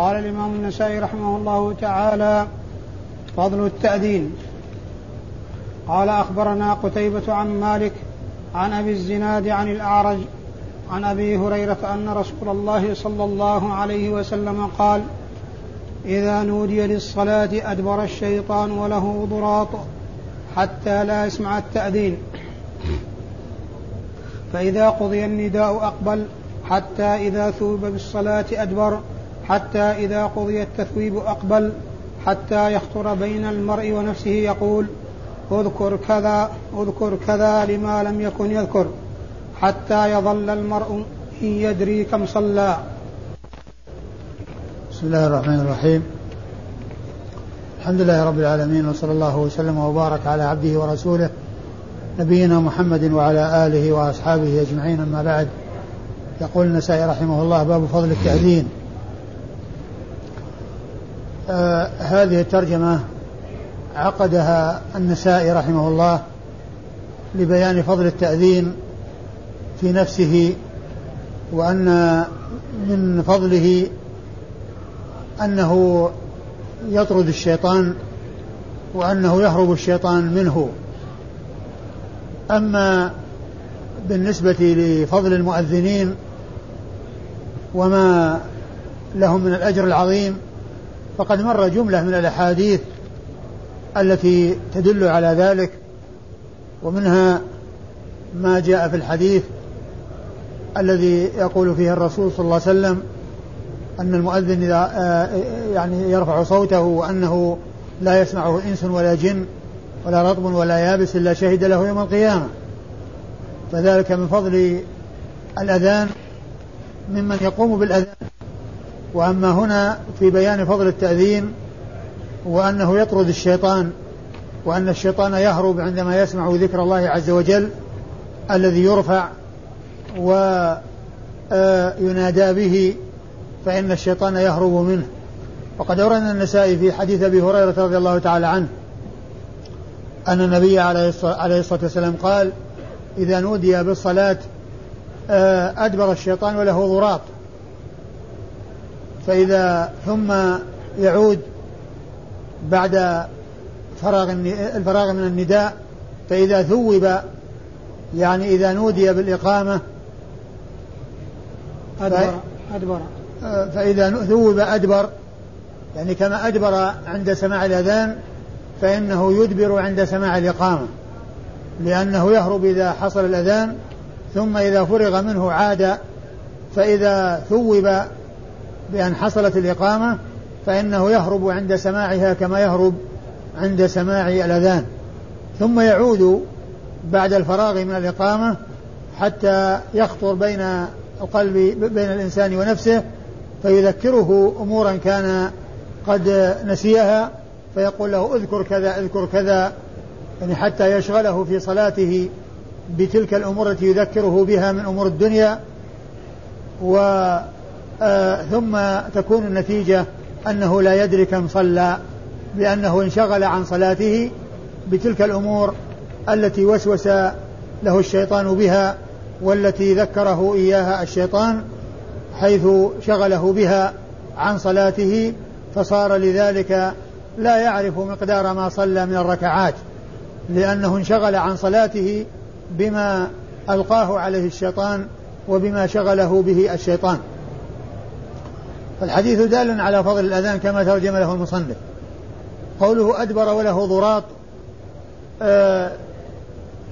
قال الإمام النسائي رحمه الله تعالى فضل التأذين. قال أخبرنا قتيبة عن مالك عن أبي الزناد عن الأعرج عن أبي هريرة أن رسول الله صلى الله عليه وسلم قال إذا نودي للصلاة أدبر الشيطان وله ضراط حتى لا يسمع التأذين. فإذا قضي النداء أقبل حتى إذا ثوب بالصلاة أدبر. حتى إذا قضي التثويب أقبل حتى يخطر بين المرء ونفسه يقول أذكر كذا أذكر كذا لما لم يكن يذكر حتى يظل المرء إن يدري كم صلى. بسم الله الرحمن الرحيم. الحمد لله رب العالمين وصلى الله وسلم وبارك على عبده ورسوله نبينا محمد وعلى آله وأصحابه أجمعين أما بعد. يقول النسائي رحمه الله باب فضل التأذين. آه هذه الترجمة عقدها النسائي رحمه الله لبيان فضل التأذين في نفسه وأن من فضله أنه يطرد الشيطان وأنه يهرب الشيطان منه. أما بالنسبة لفضل المؤذنين وما لهم من الأجر العظيم فقد مر جملة من الأحاديث التي تدل على ذلك ومنها ما جاء في الحديث الذي يقول فيه الرسول صلى الله عليه وسلم أن المؤذن إذا آه، يعني يرفع صوته وأنه لا يسمعه إنس ولا جن ولا رطب ولا يابس إلا شهد له يوم القيامة. فذلك من فضل الأذان ممن يقوم بالأذان. وأما هنا في بيان فضل التأذين وأنه يطرد الشيطان وأن الشيطان يهرب عندما يسمع ذكر الله عز وجل الذي يرفع وينادى به فإن الشيطان يهرب منه. وقد أورد النسائي في حديث أبي هريرة رضي الله تعالى عنه أن النبي عليه الصلاة والسلام قال إذا نودي بالصلاة أدبر الشيطان وله ضراط. فإذا ثم يعود بعد فراغ الفراغ من النداء فإذا ثوب يعني إذا نودي بالإقامة أدبر أدبر. آه، فإذا ثوب أدبر يعني كما أدبر عند سماع الأذان فإنه يدبر عند سماع الإقامة لأنه يهرب إذا حصل الأذان ثم إذا فرغ منه عاد فإذا ثوب بأن حصلت الإقامة فإنه يهرب عند سماعها كما يهرب عند سماع الأذان. ثم يعود بعد الفراغ من الإقامة حتى يخطر بين القلب بين الإنسان ونفسه فيذكره أمورا كان قد نسيها فيقول له اذكر كذا اذكر كذا يعني حتى يشغله في صلاته بتلك الأمور التي يذكره بها من أمور الدنيا. و آه ثم تكون النتيجة أنه لا يدري كم صلى لأنه انشغل عن صلاته بتلك الأمور التي وسوس له الشيطان بها والتي ذكره إياها الشيطان حيث شغله بها عن صلاته فصار لذلك لا يعرف مقدار ما صلى من الركعات لأنه انشغل عن صلاته بما ألقاه عليه الشيطان وبما شغله به الشيطان. فالحديث دال على فضل الأذان كما ترجم له المصنف. قوله أدبر وله ضراط. آآ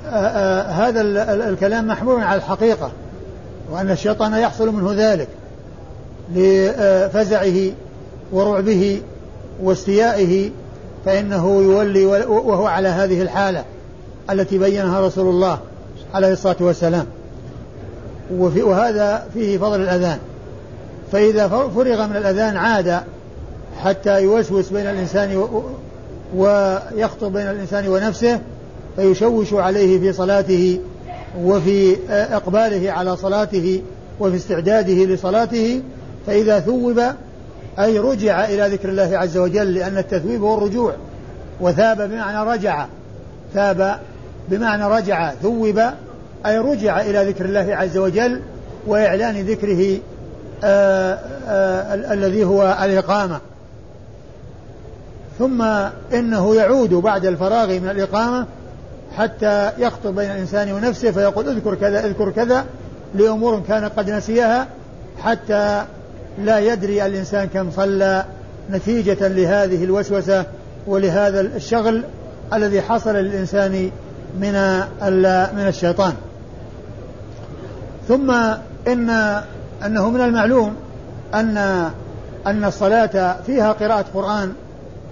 آآ هذا الكلام محمول على الحقيقة وأن الشيطان يحصل منه ذلك لفزعه ورعبه واستيائه فإنه يولي وهو على هذه الحالة التي بينها رسول الله عليه الصلاة والسلام. وفي وهذا فيه فضل الأذان. فإذا فرغ من الأذان عاد حتى يوسوس بين الإنسان ويخطب بين الإنسان ونفسه فيشوش عليه في صلاته وفي إقباله على صلاته وفي استعداده لصلاته. فإذا ثوب أي رجع إلى ذكر الله عز وجل لأن التثويب هو الرجوع. وثاب بمعنى رجع. ثاب بمعنى رجع ثوب أي رجع إلى ذكر الله عز وجل وإعلان ذكره آه، آه، الذي هو الإقامة. ثم إنه يعود بعد الفراغ من الإقامة حتى يخطب بين الإنسان ونفسه فيقول اذكر كذا اذكر كذا لأمور كان قد نسيها حتى لا يدري الإنسان كم صلى. نتيجة لهذه الوسوسة ولهذا الشغل الذي حصل للإنسان من من الشيطان. ثم إن أنه من المعلوم أن أن الصلاة فيها قراءة قرآن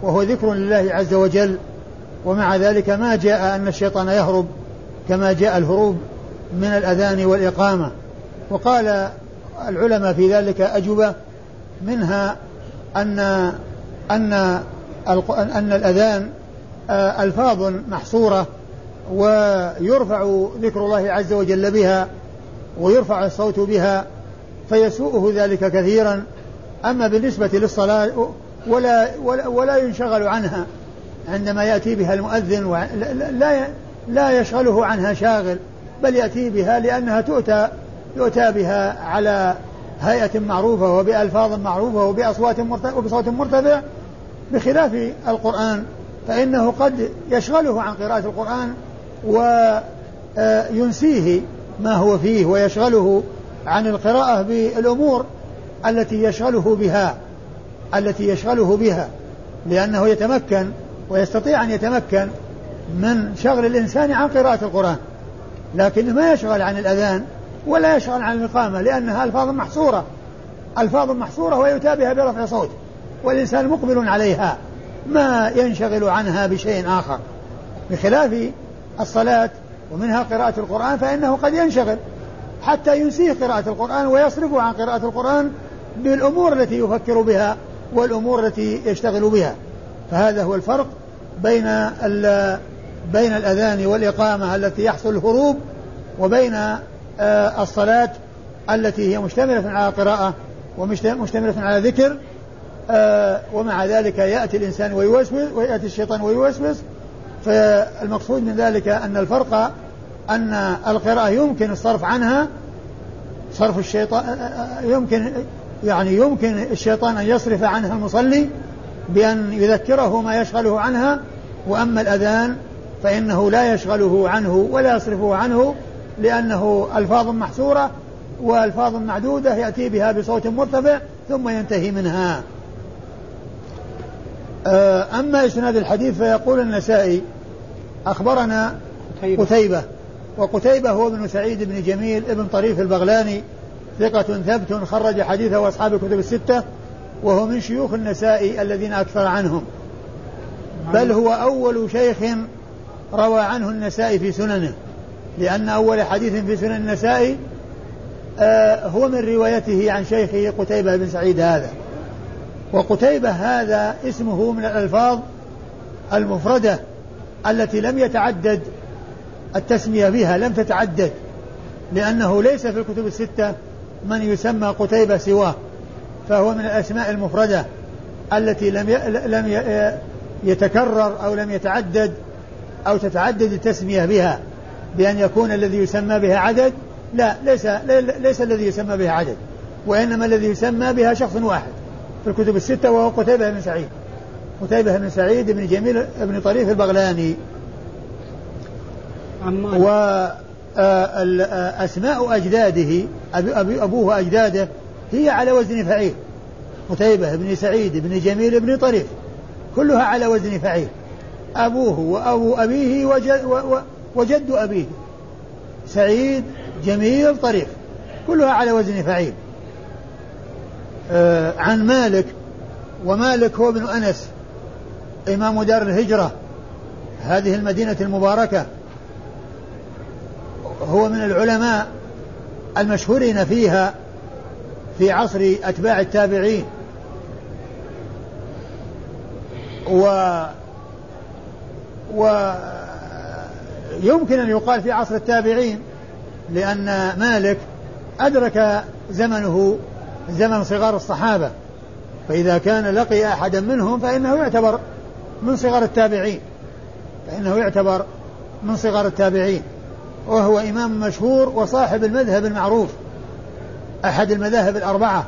وهو ذكر لله عز وجل ومع ذلك ما جاء أن الشيطان يهرب كما جاء الهروب من الأذان والإقامة. وقال العلماء في ذلك أجوبة منها أن أن أن الأذان آه، ألفاظ محصورة ويرفع ذكر الله عز وجل بها ويرفع الصوت بها فيسوءه ذلك كثيرا. أما بالنسبة للصلاة ولا ولا, ولا ينشغل عنها عندما يأتي بها المؤذن لا لا يشغله عنها شاغل بل يأتي بها لأنها تؤتى يؤتى بها على هيئة معروفة وبألفاظ معروفة وبأصوات وبصوت مرتفع بخلاف القرآن. فإنه قد يشغله عن قراءة القرآن وينسيه ما هو فيه ويشغله عن القراءة بالأمور التي يشغله بها التي يشغله بها لأنه يتمكن ويستطيع أن يتمكن من شغل الإنسان عن قراءة القرآن. لكنه ما يشغل عن الأذان ولا يشغل عن الإقامة لأنها ألفاظ محصورة. ألفاظ محصورة ويؤتى بها برفع صوت والإنسان مقبل عليها ما ينشغل عنها بشيء آخر. بخلاف الصلاة ومنها قراءة القرآن فإنه قد ينشغل. حتى ينسيه قراءة القرآن ويصرفه عن قراءة القرآن بالأمور التي يفكر بها والأمور التي يشتغل بها. فهذا هو الفرق بين بين الأذان والإقامة التي يحصل الهروب وبين آه، الصلاة التي هي مشتملة على قراءة ومشتملة على ذكر آه، ومع ذلك يأتي الإنسان ويوسوس ويأتي الشيطان ويوسوس. فالمقصود من ذلك أن الفرق أن القراءة يمكن الصرف عنها صرف الشيطان يمكن يعني يمكن الشيطان أن يصرف عنها المصلي بأن يذكره ما يشغله عنها وأما الأذان فإنه لا يشغله عنه ولا يصرفه عنه لأنه ألفاظ محصورة وألفاظ معدودة يأتي بها بصوت مرتفع ثم ينتهي منها. آه، أما إسناد الحديث فيقول النسائي أخبرنا قتيبة. وقتيبة هو ابن سعيد بن جميل ابن طريف البغلاني ثقة ثبت خرج حديثه أصحاب الكتب الستة وهو من شيوخ النسائي الذين أكثر عنهم. بل هو أول شيخ روى عنه النسائي في سننه لأن أول حديث في سنن النسائي آه هو من روايته عن شيخه قتيبة بن سعيد هذا. وقتيبة هذا اسمه من الألفاظ المفردة التي لم يتعدد التسمية بها لم تتعدد لأنه ليس في الكتب الستة من يسمى قتيبة سواه فهو من الأسماء المفردة التي لم لم يتكرر أو لم يتعدد أو تتعدد التسمية بها بأن يكون الذي يسمى بها عدد لا ليس ليس الذي يسمى بها عدد وإنما الذي يسمى بها شخص واحد في الكتب الستة وهو قتيبة بن سعيد. قتيبة بن سعيد بن جميل بن طريف البغلاني. وأسماء أجداده أبي أبوه وأجداده هي على وزن فعيل. قتيبة بن سعيد بن جميل بن طريف كلها على وزن فعيل. أبوه وأبو أبيه وجد, وجد أبيه. سعيد جميل طريف كلها على وزن فعيل. آه عن مالك ومالك هو ابن أنس إمام دار الهجرة هذه المدينة المباركة. هو من العلماء المشهورين فيها في عصر أتباع التابعين. و ويمكن أن يقال في عصر التابعين لأن مالك أدرك زمنه زمن صغار الصحابة. فإذا كان لقي أحدا منهم فإنه يعتبر من صغار التابعين. فإنه يعتبر من صغار التابعين. وهو إمام مشهور وصاحب المذهب المعروف أحد المذاهب الأربعة.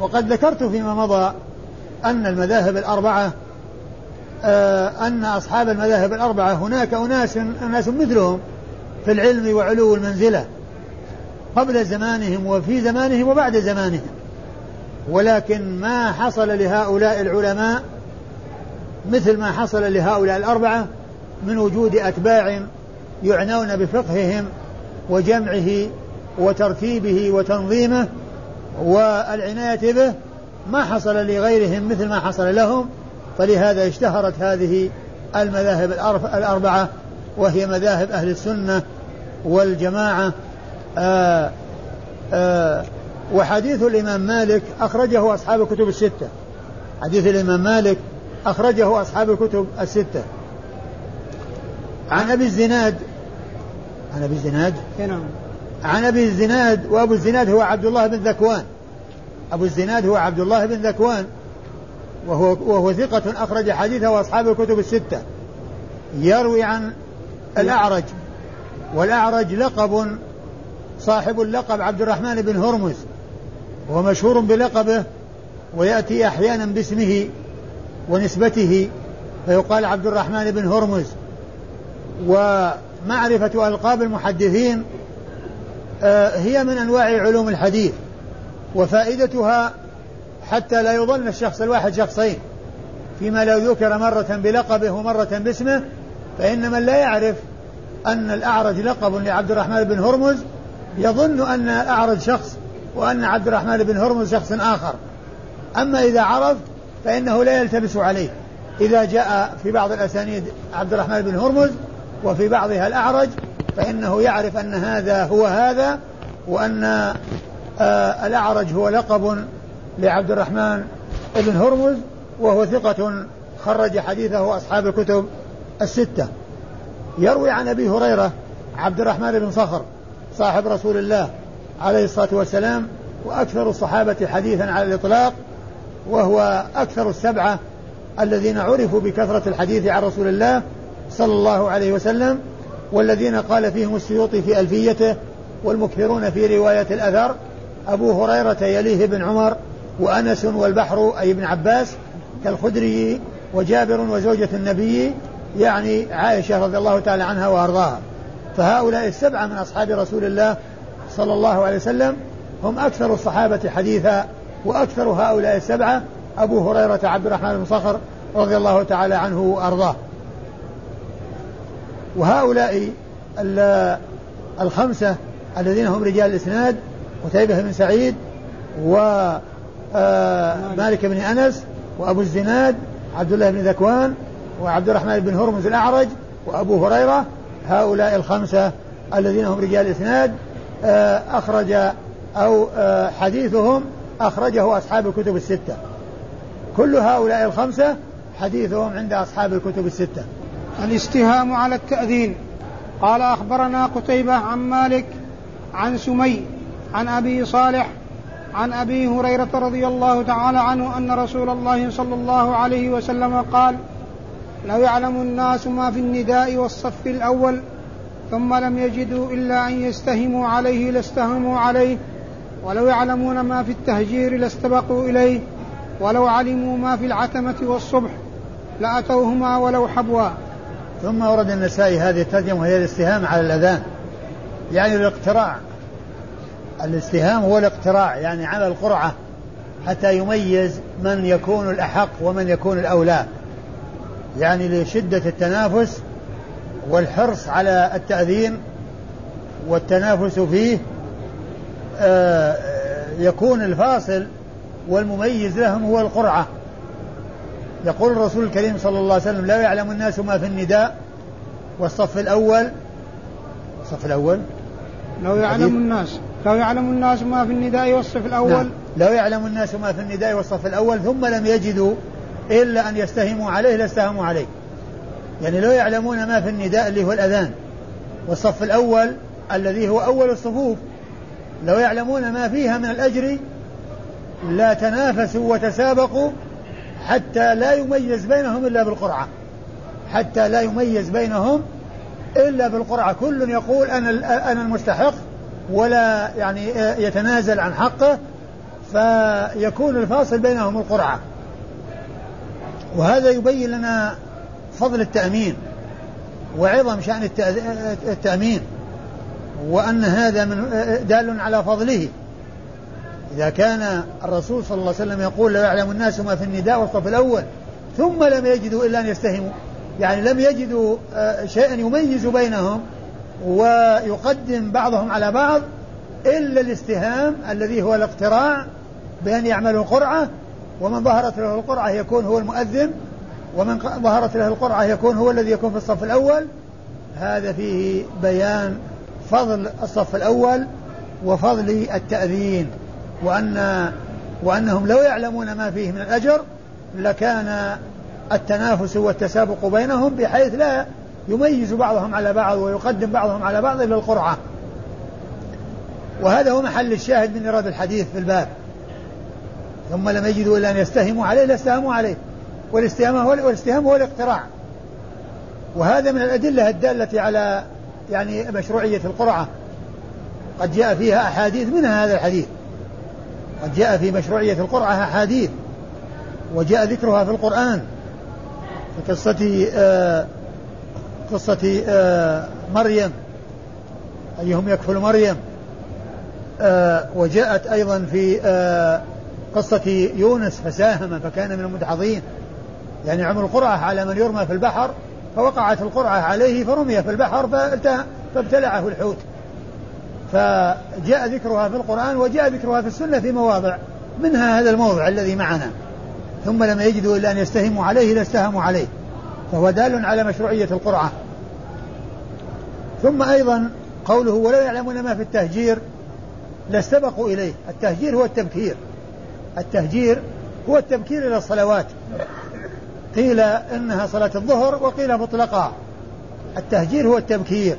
وقد ذكرت فيما مضى أن المذاهب الأربعة آه، أن أصحاب المذاهب الأربعة هناك أناس أناس مثلهم في العلم وعلو المنزلة قبل زمانهم وفي زمانهم وبعد زمانهم. ولكن ما حصل لهؤلاء العلماء مثل ما حصل لهؤلاء الأربعة من وجود أتباع يعنون بفقههم وجمعه وترتيبه وتنظيمه والعناية به ما حصل لغيرهم مثل ما حصل لهم فلهذا اشتهرت هذه المذاهب الأربعة وهي مذاهب أهل السنة والجماعة. آآ آآ وحديث الإمام مالك أخرجه أصحاب الكتب الستة. حديث الإمام مالك أخرجه أصحاب الكتب الستة. عن أبي الزناد عن أبي الزناد؟ نعم. عن أبي الزناد وأبو الزناد هو عبد الله بن ذكوان. أبو الزناد هو عبد الله بن ذكوان. وهو وهو ثقة أخرج حديثه أصحاب الكتب الستة. يروي عن الأعرج. والأعرج لقب صاحب اللقب عبد الرحمن بن هرمز. وهو مشهور بلقبه ويأتي أحيانا باسمه ونسبته فيقال عبد الرحمن بن هرمز. ومعرفة ألقاب المحدثين آه، هي من أنواع علوم الحديث وفائدتها حتى لا يظن الشخص الواحد شخصين فيما لو ذكر مرة بلقبه ومرة باسمه فإن من لا يعرف أن الأعرج لقب لعبد الرحمن بن هرمز يظن أن الأعرج شخص وأن عبد الرحمن بن هرمز شخص آخر. أما إذا عرف فإنه لا يلتبس عليه. إذا جاء في بعض الأسانيد عبد الرحمن بن هرمز وفي بعضها الأعرج فإنه يعرف أن هذا هو هذا وأن آه الأعرج هو لقب لعبد الرحمن بن هرمز وهو ثقة خرج حديثه أصحاب الكتب الستة. يروي عن أبي هريرة عبد الرحمن بن صخر صاحب رسول الله عليه الصلاة والسلام وأكثر الصحابة حديثا على الإطلاق وهو أكثر السبعة الذين عرفوا بكثرة الحديث عن رسول الله صلى الله عليه وسلم والذين قال فيهم السيوطي في ألفيته والمكثرون في رواية الأثر أبو هريرة يليه بن عمر وأنس والبحر أي ابن عباس كالخدري وجابر وزوجة النبي يعني عائشة رضي الله تعالى عنها وأرضاها. فهؤلاء السبعة من أصحاب رسول الله صلى الله عليه وسلم هم أكثر الصحابة حديثا وأكثر هؤلاء السبعة أبو هريرة عبد الرحمن بن صخر رضي الله تعالى عنه وأرضاه. وهؤلاء الخمسة الذين هم رجال الإسناد قتيبة بن سعيد ومالك آه، بن أنس وأبو الزناد عبد الله بن ذكوان وعبد الرحمن بن هرمز الأعرج وأبو هريرة. هؤلاء الخمسة الذين هم رجال الإسناد آه، أخرج أو آه، حديثهم أخرجه أصحاب الكتب الستة. كل هؤلاء الخمسة حديثهم عند أصحاب الكتب الستة. الاستهام على التأذين. قال أخبرنا قتيبة عن مالك عن سمي عن أبي صالح عن أبي هريرة رضي الله تعالى عنه أن رسول الله صلى الله عليه وسلم قال لو يعلم الناس ما في النداء والصف الأول ثم لم يجدوا إلا أن يستهموا عليه لاستهموا عليه ولو يعلمون ما في التهجير لاستبقوا إليه ولو علموا ما في العتمة والصبح لأتوهما ولو حبوا ثم ورد النسائي هذه الترجمة وهي الاستهام على الأذان. يعني الاقتراع. الاستهام هو الاقتراع يعني على القرعة حتى يميز من يكون الأحق ومن يكون الأولى. يعني لشدة التنافس والحرص على التأذين والتنافس فيه آه، يكون الفاصل والمميز لهم هو القرعة. يقول الرسول الكريم صلى الله عليه وسلم لا يعلم الناس ما في النداء. والصف الأول الصف الأول. لو يعلم الناس لو يعلم الناس ما في النداء والصف الأول. نعم. لو يعلم الناس ما في النداء والصف الأول ثم لم يجدوا إلا أن يستهموا عليه لاستهموا عليه. يعني لو يعلمون ما في النداء اللي هو الأذان. والصف الأول الذي هو أول الصفوف. لو يعلمون ما فيها من الأجر لا تنافسوا وتسابقوا حتى لا يميز بينهم إلا بالقرعة. حتى لا يميز بينهم إلا بالقرعة. كل يقول أنا أنا المستحق ولا يعني يتنازل عن حقه فيكون الفاصل بينهم القرعة. وهذا يبين لنا فضل التأمين وعظم شأن التأمين وأن هذا من دال على فضله. إذا كان الرسول صلى الله عليه وسلم يقول لا يعلم الناس ما في النداء والصف الأول ثم لم يجدوا إلا أن يستهموا. يعني لم يجدوا آه، شيئا يميز بينهم ويقدم بعضهم على بعض إلا الاستهام الذي هو الاقتراع بأن يعملوا قرعة ومن ظهرت له القرعة يكون هو المؤذن ومن ظهرت له القرعة يكون هو الذي يكون في الصف الأول. هذا فيه بيان فضل الصف الأول وفضل التأذين. وأن وأنهم لو يعلمون ما فيه من الأجر لكان التنافس والتسابق بينهم بحيث لا يميز بعضهم على بعض ويقدم بعضهم على بعض إلى القرعة. وهذا هو محل الشاهد من إيراد الحديث في الباب. ثم لم يجدوا إلا أن يستهموا عليه لاستهموا عليه. والاستهام هو والاستهام هو الاقتراع. وهذا من الأدلة الدالة على يعني مشروعية القرعة. قد جاء فيها أحاديث منها هذا الحديث. قد جاء في مشروعية القرعة أحاديث وجاء ذكرها في القرآن في قصة آه قصة آه مريم أيهم يكفل مريم آه وجاءت أيضا في آه قصة يونس فساهم فكان من المدحضين. يعني عمل القرعة على من يرمى في البحر فوقعت القرعة عليه فرمي في البحر فابتلعه الحوت. فجاء ذكرها في القرآن وجاء ذكرها في السنة في مواضع منها هذا الموضع الذي معنا. ثم لم يجدوا إلا أن يستهموا عليه لاستهموا عليه. فهو دال على مشروعية القرعة ثم أيضا قوله ولو يعلمون ما في التهجير لاستبقوا إليه. التهجير هو التبكير. التهجير هو التبكير إلى الصلوات. قيل إنها صلاة الظهر وقيل مطلقة التهجير هو التبكير.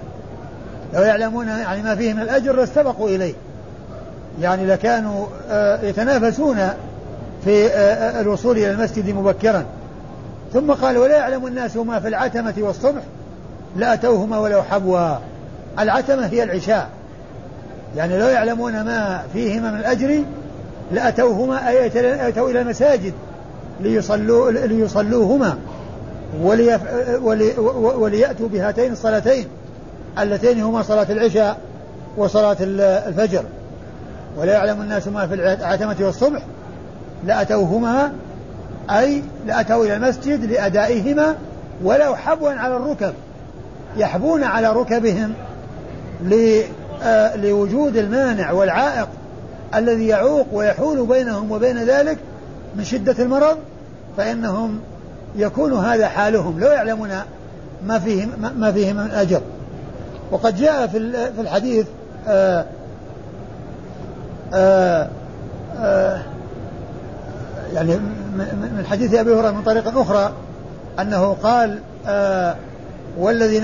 لو يعلمون يعني ما فيه من الأجر لاستبقوا إليه. يعني لكانوا آه، يتنافسون في آه، آه، الوصول إلى المسجد مبكرا. ثم قال ولا يعلم الناس ما في العتمة والصبح؟ لأتوهما ولو حبوا. العتمة هي العشاء. يعني لو يعلمون ما فيهما من الأجر لأتوهما أي أتوا إلى المساجد ليصلوا ليصلوهما ولي وليأتوا بهاتين الصلاتين. اللتين هما صلاة العشاء وصلاة الفجر. ولا يعلم الناس ما في العتمة والصبح. لأتوهما أي لأتوا إلى المسجد لأدائهما ولو حبوا على الركب. يحبون على ركبهم آه، لوجود المانع والعائق الذي يعوق ويحول بينهم وبين ذلك من شدة المرض فإنهم يكون هذا حالهم. لو يعلمون ما فيه ما فيه من أجر. وقد جاء في في الحديث آآ آآ آآ يعني من حديث أبي هريرة من طريق أخرى أنه قال والذين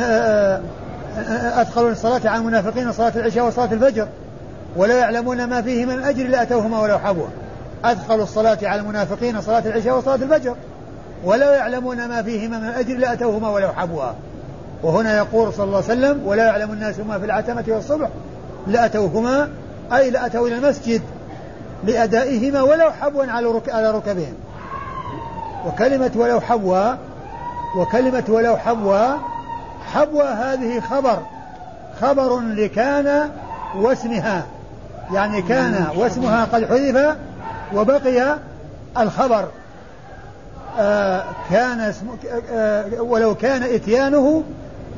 أدخلوا الصلاه على المنافقين صلاة العشاء وصلاة الفجر ولا يعلمون ما فيه من الاجر لاتوهما ولو حبوا أدخلوا الصلاة على المنافقين صلاة العشاء وصلاة الفجر ولا يعلمون ما فيهما من الاجر لاتوهما ولو حبوا وهنا يقول صلى الله عليه وسلم ولا يعلم الناس ما في العتمة والصبح. لأتوهما أي لأتوا إلى المسجد لأدائهما ولو حبوا على رك... على ركبهم. وكلمة ولو حبوا وكلمة ولو حبوا حبوا هذه خبر خبر لكان واسمها. يعني كان واسمها قد حذف وبقي الخبر. آه كان اسم آه ولو كان إتيانه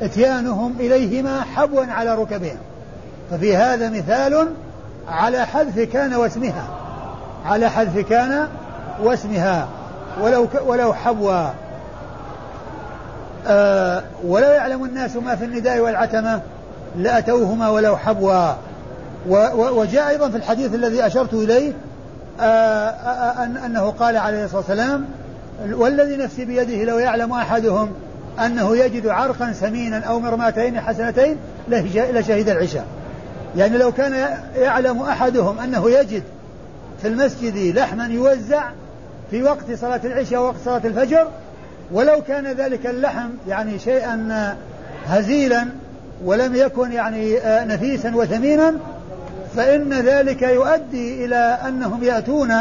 إتيانهم إليهما حبوا على ركبهم. ففي هذا مثال على حذف كان واسمها. على حذف كان واسمها. ولو ولو حبوا. آه ولو يعلم الناس ما في النداء والعتمة لأتوهما ولو حبوا. وجاء أيضا في الحديث الذي أشرت إليه آه, آه، أنه قال عليه الصلاة والسلام والذي نفسي بيده لو يعلم أحدهم أنه يجد عرقا سمينا أو مرماتين حسنتين لشهد العشاء. يعني لو كان يعلم أحدهم أنه يجد في المسجد لحما يوزع في وقت صلاة العشاء ووقت صلاة الفجر ولو كان ذلك اللحم يعني شيئا هزيلا ولم يكن يعني نفيسا وثمينا فإن ذلك يؤدي إلى أنهم يأتون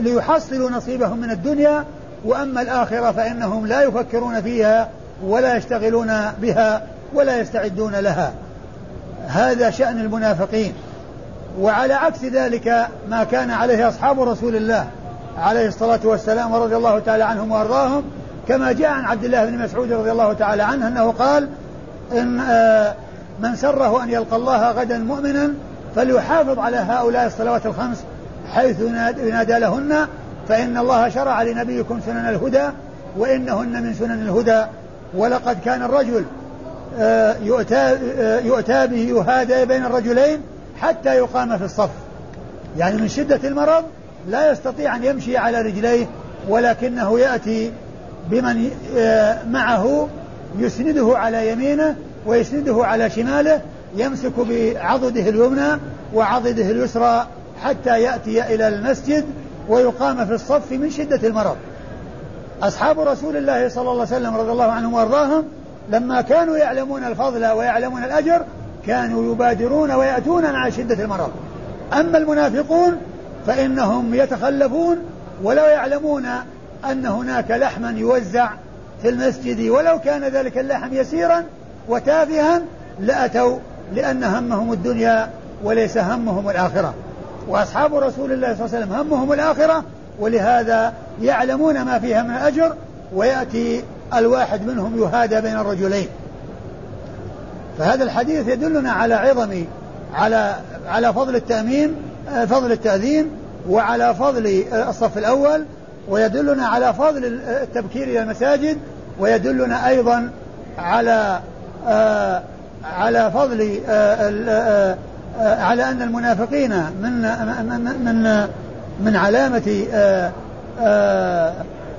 ليحصلوا نصيبهم من الدنيا وأما الآخرة فإنهم لا يفكرون فيها ولا يشتغلون بها ولا يستعدون لها. هذا شأن المنافقين. وعلى عكس ذلك ما كان عليه أصحاب رسول الله عليه الصلاة والسلام ورضي الله تعالى عنهم وأرضاهم كما جاء عن عبد الله بن مسعود رضي الله تعالى عنه أنه قال إن آه، من سره أن يلقى الله غدا مؤمنا فليحافظ على هؤلاء الصلوات الخمس حيث ينادى لهن فإن الله شرع لنبيكم سنن الهدى وإنهن من سنن الهدى. ولقد كان الرجل آه، يؤتى, آه، يؤتى به يهادى بين الرجلين حتى يقام في الصف. يعني من شدة المرض لا يستطيع أن يمشي على رجليه ولكنه يأتي بمن آه، معه يسنده على يمينه ويسنده على شماله يمسك بعضده اليمنى وعضده اليسرى حتى يأتي إلى المسجد ويقام في الصف من شدة المرض. أصحاب رسول الله صلى الله عليه وسلم رضي الله عنهم وأرضاهم لما كانوا يعلمون الفضل ويعلمون الأجر كانوا يبادرون ويأتون مع شدة المرض. أما المنافقون فإنهم يتخلفون ولا يعلمون أن هناك لحما يوزع في المسجد ولو كان ذلك اللحم يسيرا وتافها لأتوا لأن همهم الدنيا وليس همهم الآخرة. وأصحاب رسول الله صلى الله عليه وسلم همهم الآخرة ولهذا يعلمون ما فيها من الأجر ويأتي الواحد منهم يهادى بين الرجلين. فهذا الحديث يدلنا على عظم على على فضل التأمين فضل التأذين وعلى فضل الصف الأول ويدلنا على فضل التبكير إلى المساجد ويدلنا أيضا على آه على فضل آه آه على أن المنافقين من من من علامة آه، آه،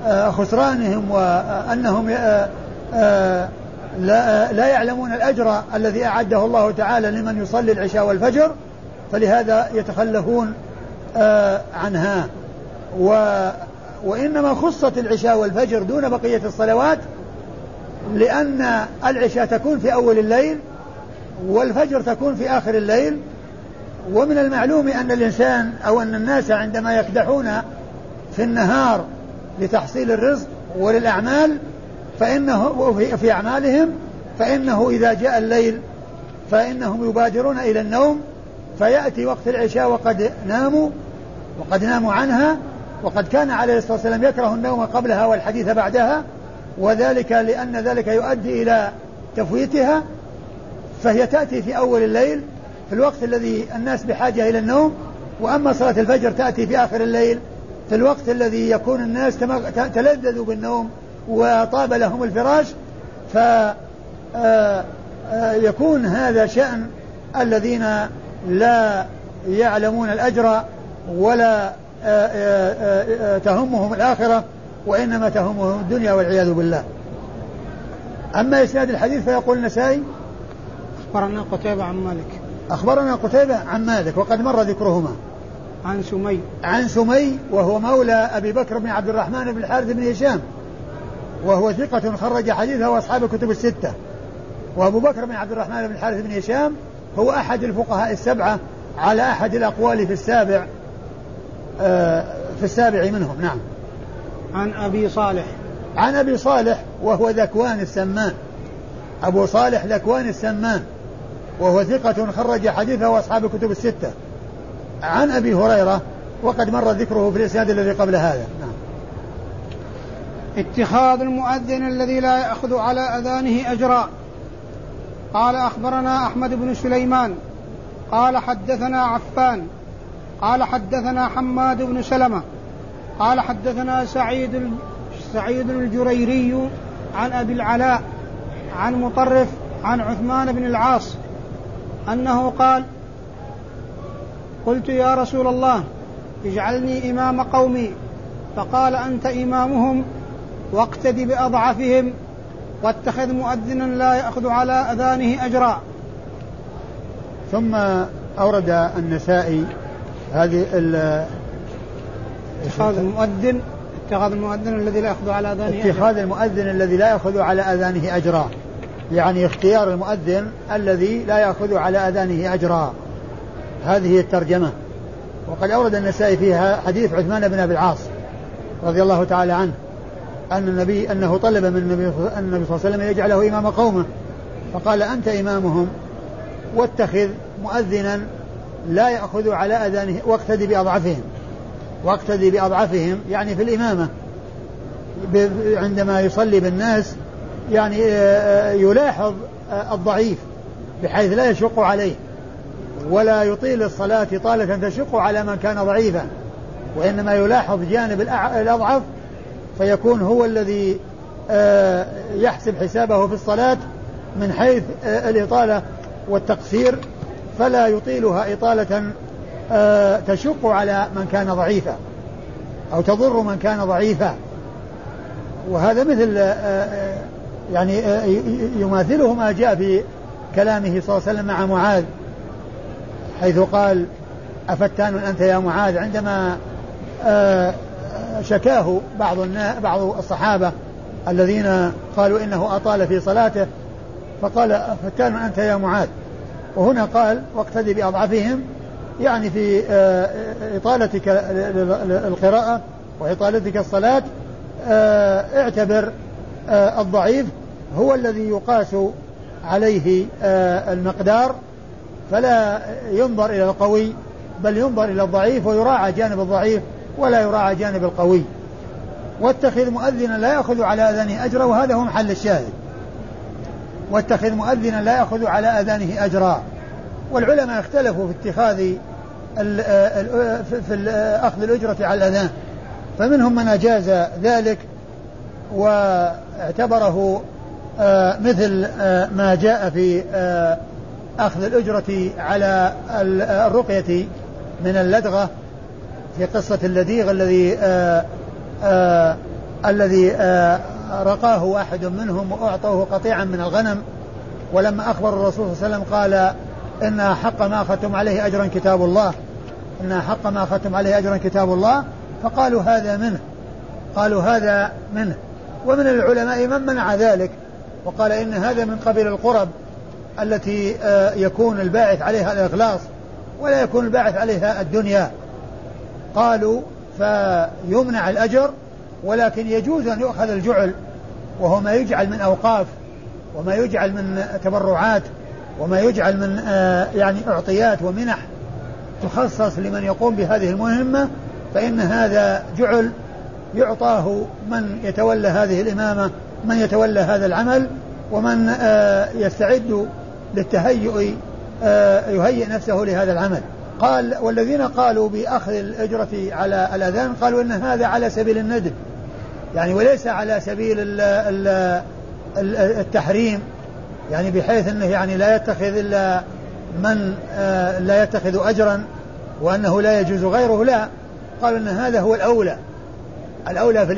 آه، خسرانهم وأنهم لا, لا يعلمون الأجر الذي أعده الله تعالى لمن يصلي العشاء والفجر فلهذا يتخلفون عنها. و وإنما خصت العشاء والفجر دون بقية الصلوات لأن العشاء تكون في أول الليل والفجر تكون في آخر الليل ومن المعلوم أن الإنسان أو أن الناس عندما يكدحون في النهار لتحصيل الرزق وللأعمال فإنه في أعمالهم فإنه إذا جاء الليل فإنهم يبادرون إلى النوم فيأتي وقت العشاء وقد ناموا وقد ناموا عنها وقد كان عليه الصلاة والسلام يكره النوم قبلها والحديث بعدها وذلك لأن ذلك يؤدي إلى تفويتها فهي تأتي في أول الليل في الوقت الذي الناس بحاجة إلى النوم وأما صلاة الفجر تأتي في آخر الليل في الوقت الذي يكون الناس تلذذوا بالنوم وطاب لهم الفراش ف آه، آه، هذا شأن الذين لا يعلمون الأجر ولا آه، تهمهم الآخرة وإنما تهمهم الدنيا والعياذ بالله. أما إسناد الحديث فيقول النسائي أخبرنا قتيبة عن مالك. أخبرنا قتيبة عن مالك وقد مر ذكرهما. عن سمي. عن سمي وهو مولى أبي بكر بن عبد الرحمن بن الحارث بن هشام. وهو ثقة خرج حديثه وأصحاب الكتب الستة. وأبو بكر بن عبد الرحمن بن الحارث بن هشام هو أحد الفقهاء السبعة على أحد الأقوال في السابع آه، في السابع منهم نعم. عن أبي صالح. عن أبي صالح وهو ذكوان السمان. أبو صالح ذكوان السمان. وهو ثقة خرج حديثه وأصحاب الكتب الستة. عن أبي هريرة وقد مر ذكره في الإسناد الذي قبل هذا. نعم. اتخاذ المؤذن الذي لا يأخذ على أذانه أجرا. قال أخبرنا أحمد بن سليمان. قال حدثنا عفان. قال حدثنا حماد بن سلمة. قال حدثنا سعيد سعيد الجريري عن أبي العلاء عن مطرف عن عثمان بن العاص. أنه قال قلت يا رسول الله اجعلني إمام قومي. فقال أنت إمامهم واقتد بأضعفهم واتخذ مؤذنا لا يأخذ على أذانه أجرا. ثم أورد النسائي هذه اتخاذ المؤذن اتخاذ المؤذن الذي لا يأخذ على أذانه اتخاذ المؤذن الذي لا يأخذ على أذانه أجرا. يعني اختيار المؤذن الذي لا يأخذ على أذانه أجرا. هذه الترجمة. وقد أورد النسائي فيها حديث عثمان بن أبي العاص رضي الله تعالى عنه أن النبي أنه طلب من النبي, صلى الله عليه وسلم يجعله إمام قومه. فقال أنت إمامهم واتخذ مؤذنا لا يأخذ على أذانه واقتدي بأضعفهم. واقتدي بأضعفهم يعني في الإمامة عندما يصلي بالناس يعني آه، آه، يلاحظ آه، الضعيف بحيث لا يشق عليه ولا يطيل الصلاة طالة تشق على من كان ضعيفا وإنما يلاحظ جانب الأضعف فيكون هو الذي يحسب حسابه في الصلاة من حيث الإطالة والتقصير فلا يطيلها إطالة تشق على من كان ضعيفا أو تضر من كان ضعيفا. وهذا مثل يعني يماثله ما جاء في كلامه صلى الله عليه وسلم مع معاذ حيث قال أفتان أنت يا معاذ؟ عندما شكاه بعض بعض الصحابة الذين قالوا إنه أطال في صلاته فقال أفتان أنت يا معاذ؟ وهنا قال واقتدي بأضعفهم يعني في إطالتك القراءة وإطالتك الصلاة اعتبر الضعيف هو الذي يقاس عليه المقدار فلا ينظر إلى القوي بل ينظر إلى الضعيف ويراعى جانب الضعيف ولا يراعى جانب القوي. واتخذ مؤذنا لا يأخذ على أذانه أجرا وهذا هو محل الشاهد. واتخذ مؤذنا لا يأخذ على أذانه أجرا. والعلماء اختلفوا في اتخاذ في أخذ الأجرة على الأذان. فمنهم من أجاز ذلك واعتبره مثل ما جاء في أخذ الأجرة على الرقية من اللدغة في قصة اللديغ الذي الذي رقاه واحد منهم وأعطوه قطيعا من الغنم. ولما أخبر الرسول صلى الله عليه وسلم قال إن حق ما أخذتم عليه أجرا كتاب الله إن حق ما أخذتم عليه أجرا كتاب الله فقالوا هذا منه قالوا هذا منه. ومن العلماء من منع ذلك وقال إن هذا من قبيل القرب التي آه، يكون الباعث عليها الإخلاص ولا يكون الباعث عليها الدنيا. قالوا فيمنع الأجر ولكن يجوز أن يؤخذ الجعل وهو ما يجعل من أوقاف وما يجعل من تبرعات وما يجعل من آه، يعني أعطيات ومنح تخصص لمن يقوم بهذه المهمة فإن هذا جعل يعطاه من يتولى هذه الإمامة من يتولى هذا العمل ومن آه، يستعد للتهيؤ آه، يهيئ نفسه لهذا العمل. قال والذين قالوا بأخذ الأجرة على الأذان قالوا إن هذا على سبيل الندب. يعني وليس على سبيل التحريم. يعني بحيث إنه يعني لا يتخذ إلا من آه، لا يتخذ اجرا وأنه لا يجوز غيره لا. قالوا إن هذا هو الأولى. الأولى في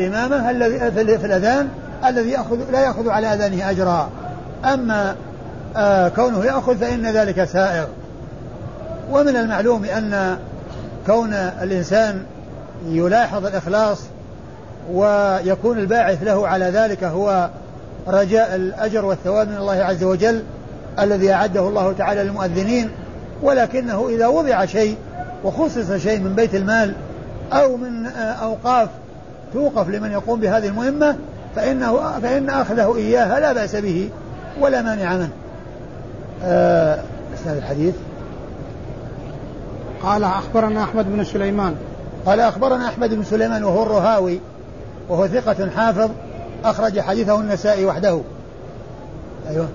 الذي في الأذان الذي ياخذ لا يأخذ على أذانه أجرا. أما آه كونه يأخذ فإن ذلك سائغ. ومن المعلوم أن كون الإنسان يلاحظ الإخلاص ويكون الباعث له على ذلك هو رجاء الأجر والثواب من الله عز وجل الذي أعده الله تعالى للمؤذنين ولكنه إذا وضع شيء وخصص شيء من بيت المال أو من أوقاف توقف لمن يقوم بهذه المهمة فإنه فإن أخذه إياها لا بأس به ولا مانع منه. آه الحديث. قال أخبرنا أحمد بن سليمان. قال أخبرنا أحمد بن سليمان وهو الرهاوي وهو ثقة حافظ أخرج حديثه النسائي وحده. أيوه.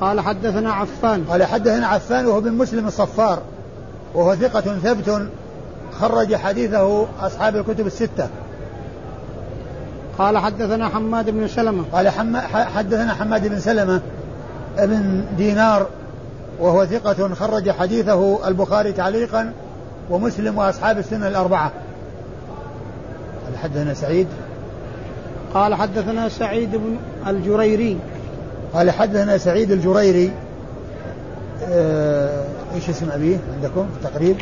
قال حدثنا عفان. قال حدثنا عفان وهو بن مسلم الصفار وهو ثقة ثبت خرج حديثه أصحاب الكتب الستة. قال حدثنا حماد بن سلمة. قال حدثنا حماد بن سلمة ابن دينار وهو ثقة خرج حديثه البخاري تعليقا ومسلم وأصحاب السنة الأربعة. قال حدثنا سعيد. قال حدثنا سعيد بن الجريري. قال حدثنا سعيد الجريري. آه إيش اسم أبيه عندكم في التقريب؟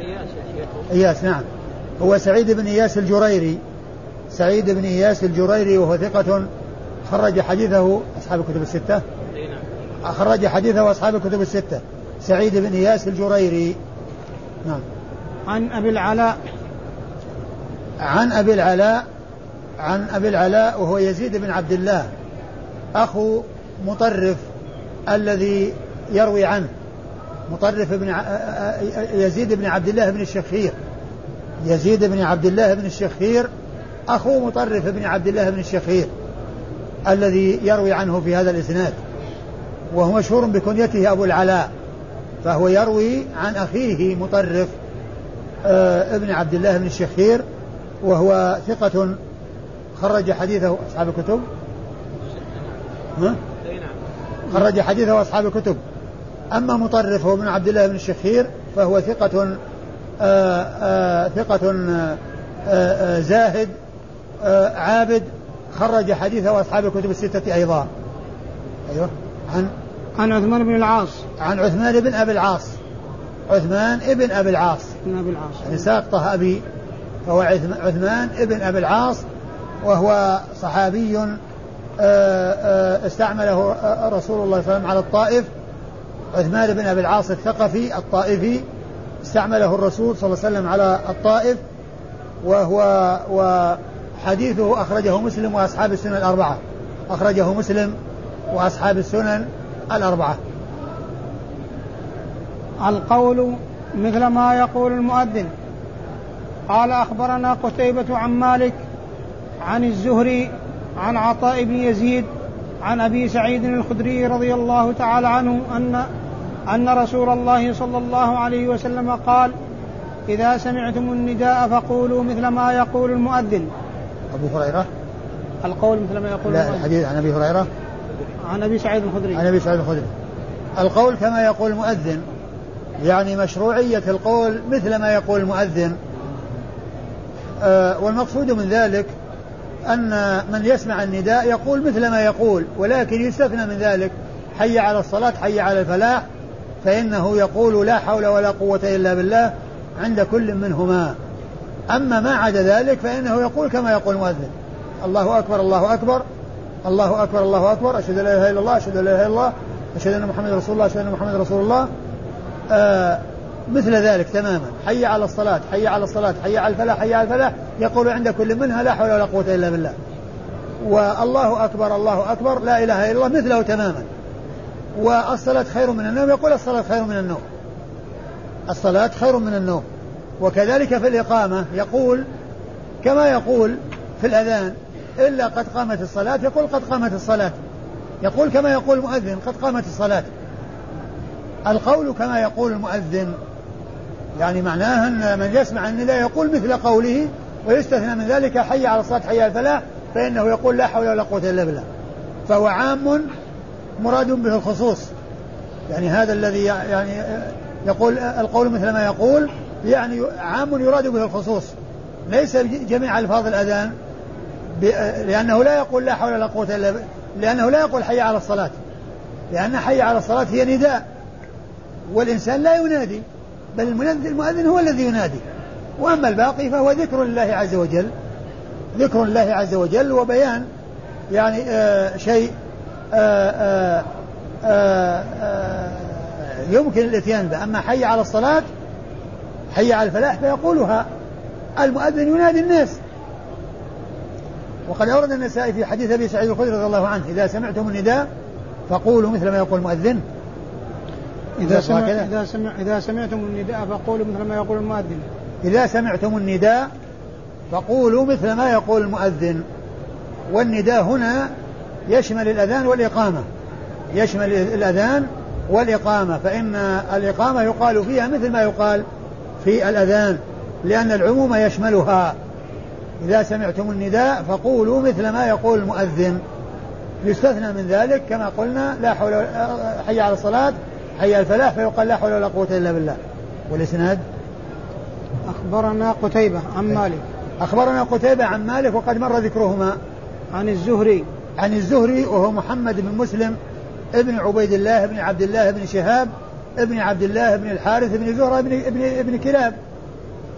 إياس إياس نعم. هو سعيد بن إياس الجريري. سعيد بن إياس الجريري وهو ثقة خرج حديثه أصحاب الكتب الستة. نعم. خرج حديثه أصحاب الكتب الستة. سعيد بن إياس الجريري نعم عن أبي العلاء عن أبي العلاء عن أبي العلاء وهو يزيد بن عبد الله أخو مطرف الذي يروي عنه مطرف بن يزيد بن عبد الله بن الشخير يزيد بن عبد الله بن الشخير أخو مطرف بن عبد الله بن الشخير الذي يروي عنه في هذا الإسناد وهو مشهور بكنيته أبو العلاء فهو يروي عن أخيه مطرف آه ابن عبد الله بن الشخير وهو ثقة خرج حديثه أصحاب الكتب ها؟ خرج حديثه أصحاب الكتب أما مطرف هو ابن عبد الله بن الشخير فهو ثقة آآ آه، آآ آه، ثقة آآ زاهد عابد خرج حديثه أصحاب الكتب الستة أيضا. أيوه. عن؟ عن عثمان بن العاص. عن عثمان بن أبي العاص. عثمان ابن أبي العاص. ابن أبي العاص. يعني ساقطه أبي فهو عثمان ابن أبي العاص وهو صحابي استعمله رسول الله صلى الله عليه وسلم على الطائف. عثمان بن أبي العاص الثقفي الطائفي استعمله الرسول صلى الله عليه وسلم على الطائف وهو وحديثه أخرجه مسلم وأصحاب السنن الأربعة. أخرجه مسلم وأصحاب السنن الأربعة. القول مثل ما يقول المؤذن. قال أخبرنا قتيبة عن مالك عن الزهري عن عطاء بن يزيد عن أبي سعيد الخدري رضي الله تعالى عنه أن أن رسول الله صلى الله عليه وسلم قال إذا سمعتم النداء فقولوا مثل ما يقول المؤذن. أبو هريرة؟ القول مثل ما يقول لا الحديث عن أبي هريرة؟ عن أبي سعيد الخدري. عن أبي سعيد الخدري. القول كما يقول المؤذن يعني مشروعية القول مثل ما يقول المؤذن آه والمقصود من ذلك أن من يسمع النداء يقول مثل ما يقول ولكن يستثنى من ذلك. حي على الصلاة حي على الفلاح فإنه يقول لا حول ولا قوة إلا بالله عند كل منهما. أما ما عدا ذلك فإنه يقول كما يقول المؤذن. الله أكبر الله أكبر الله أكبر الله أكبر. أشهد أن لا إله إلا الله أشهد أن لا إله إلا الله أشهد أن محمد رسول الله أشهد أن محمد رسول الله. آه مثل ذلك تماما. حي على الصلاة حي على الصلاة حي على الفلاح حي على الفلاح. يقول عند كل منها لا حول ولا قوة إلا بالله. والله أكبر الله أكبر لا إله إلا الله مثله تماما. والصلاة خير من النوم يقول الصلاة خير من النوم. الصلاة خير من النوم. وكذلك في الإقامة يقول كما يقول في الأذان إلا قد قامت الصلاة يقول قد قامت الصلاة. يقول كما يقول المؤذن قد قامت الصلاة. القول كما يقول المؤذن يعني معناه أن من يسمع النداء يقول مثل قوله ويستثنى من ذلك حي على الصلاة حي على الفلاح فإنه يقول لا حول ولا قوة إلا بالله. فهو عام مراد به الخصوص. يعني هذا الذي يعني يقول القول مثل ما يقول يعني عام يراد به الخصوص ليس جميع ألفاظ الأذان لأنه لا يقول لا حول ولا قوة إلا لأنه لا يقول حي على الصلاة لأن حي على الصلاة هي نداء والإنسان لا ينادي بل المؤذن هو الذي ينادي. وأما الباقي فهو ذكر لله عز وجل ذكر الله عز وجل وبيان يعني آه شيء آه آه آه آه يمكن الإتيان به. أما حي على الصلاة حي على الفلاح فيقولها. المؤذن ينادي الناس. وقد أورد النسائي في حديث أبي سعيد الخدري رضي الله عنه إذا سمعتم النداء فقولوا مثل ما يقول المؤذن. إذا سمع إذا سمع إذا سمعتم النداء فقولوا مثل ما يقول المؤذن. إذا سمعتم النداء فقولوا مثل ما يقول المؤذن. والنداء هنا يشمل الأذان والإقامة. يشمل الأذان والإقامة فإن الإقامة يقال فيها مثل ما يقال. في الأذان لأن العموم يشملها. إذا سمعتم النداء فقولوا مثل ما يقول المؤذن. يستثنى من ذلك كما قلنا لا حول حي على الصلاة حي الفلاح فيقال لا حول ولا قوة إلا بالله. والإسناد؟ أخبرنا قتيبة عن إيه. مالك. أخبرنا قتيبة عن مالك وقد مر ذكرهما. عن الزهري. عن الزهري وهو محمد بن مسلم ابن عبيد الله بن عبد الله بن شهاب ابن عبد الله بن الحارث بن زهرة بن ابن ابن كلاب.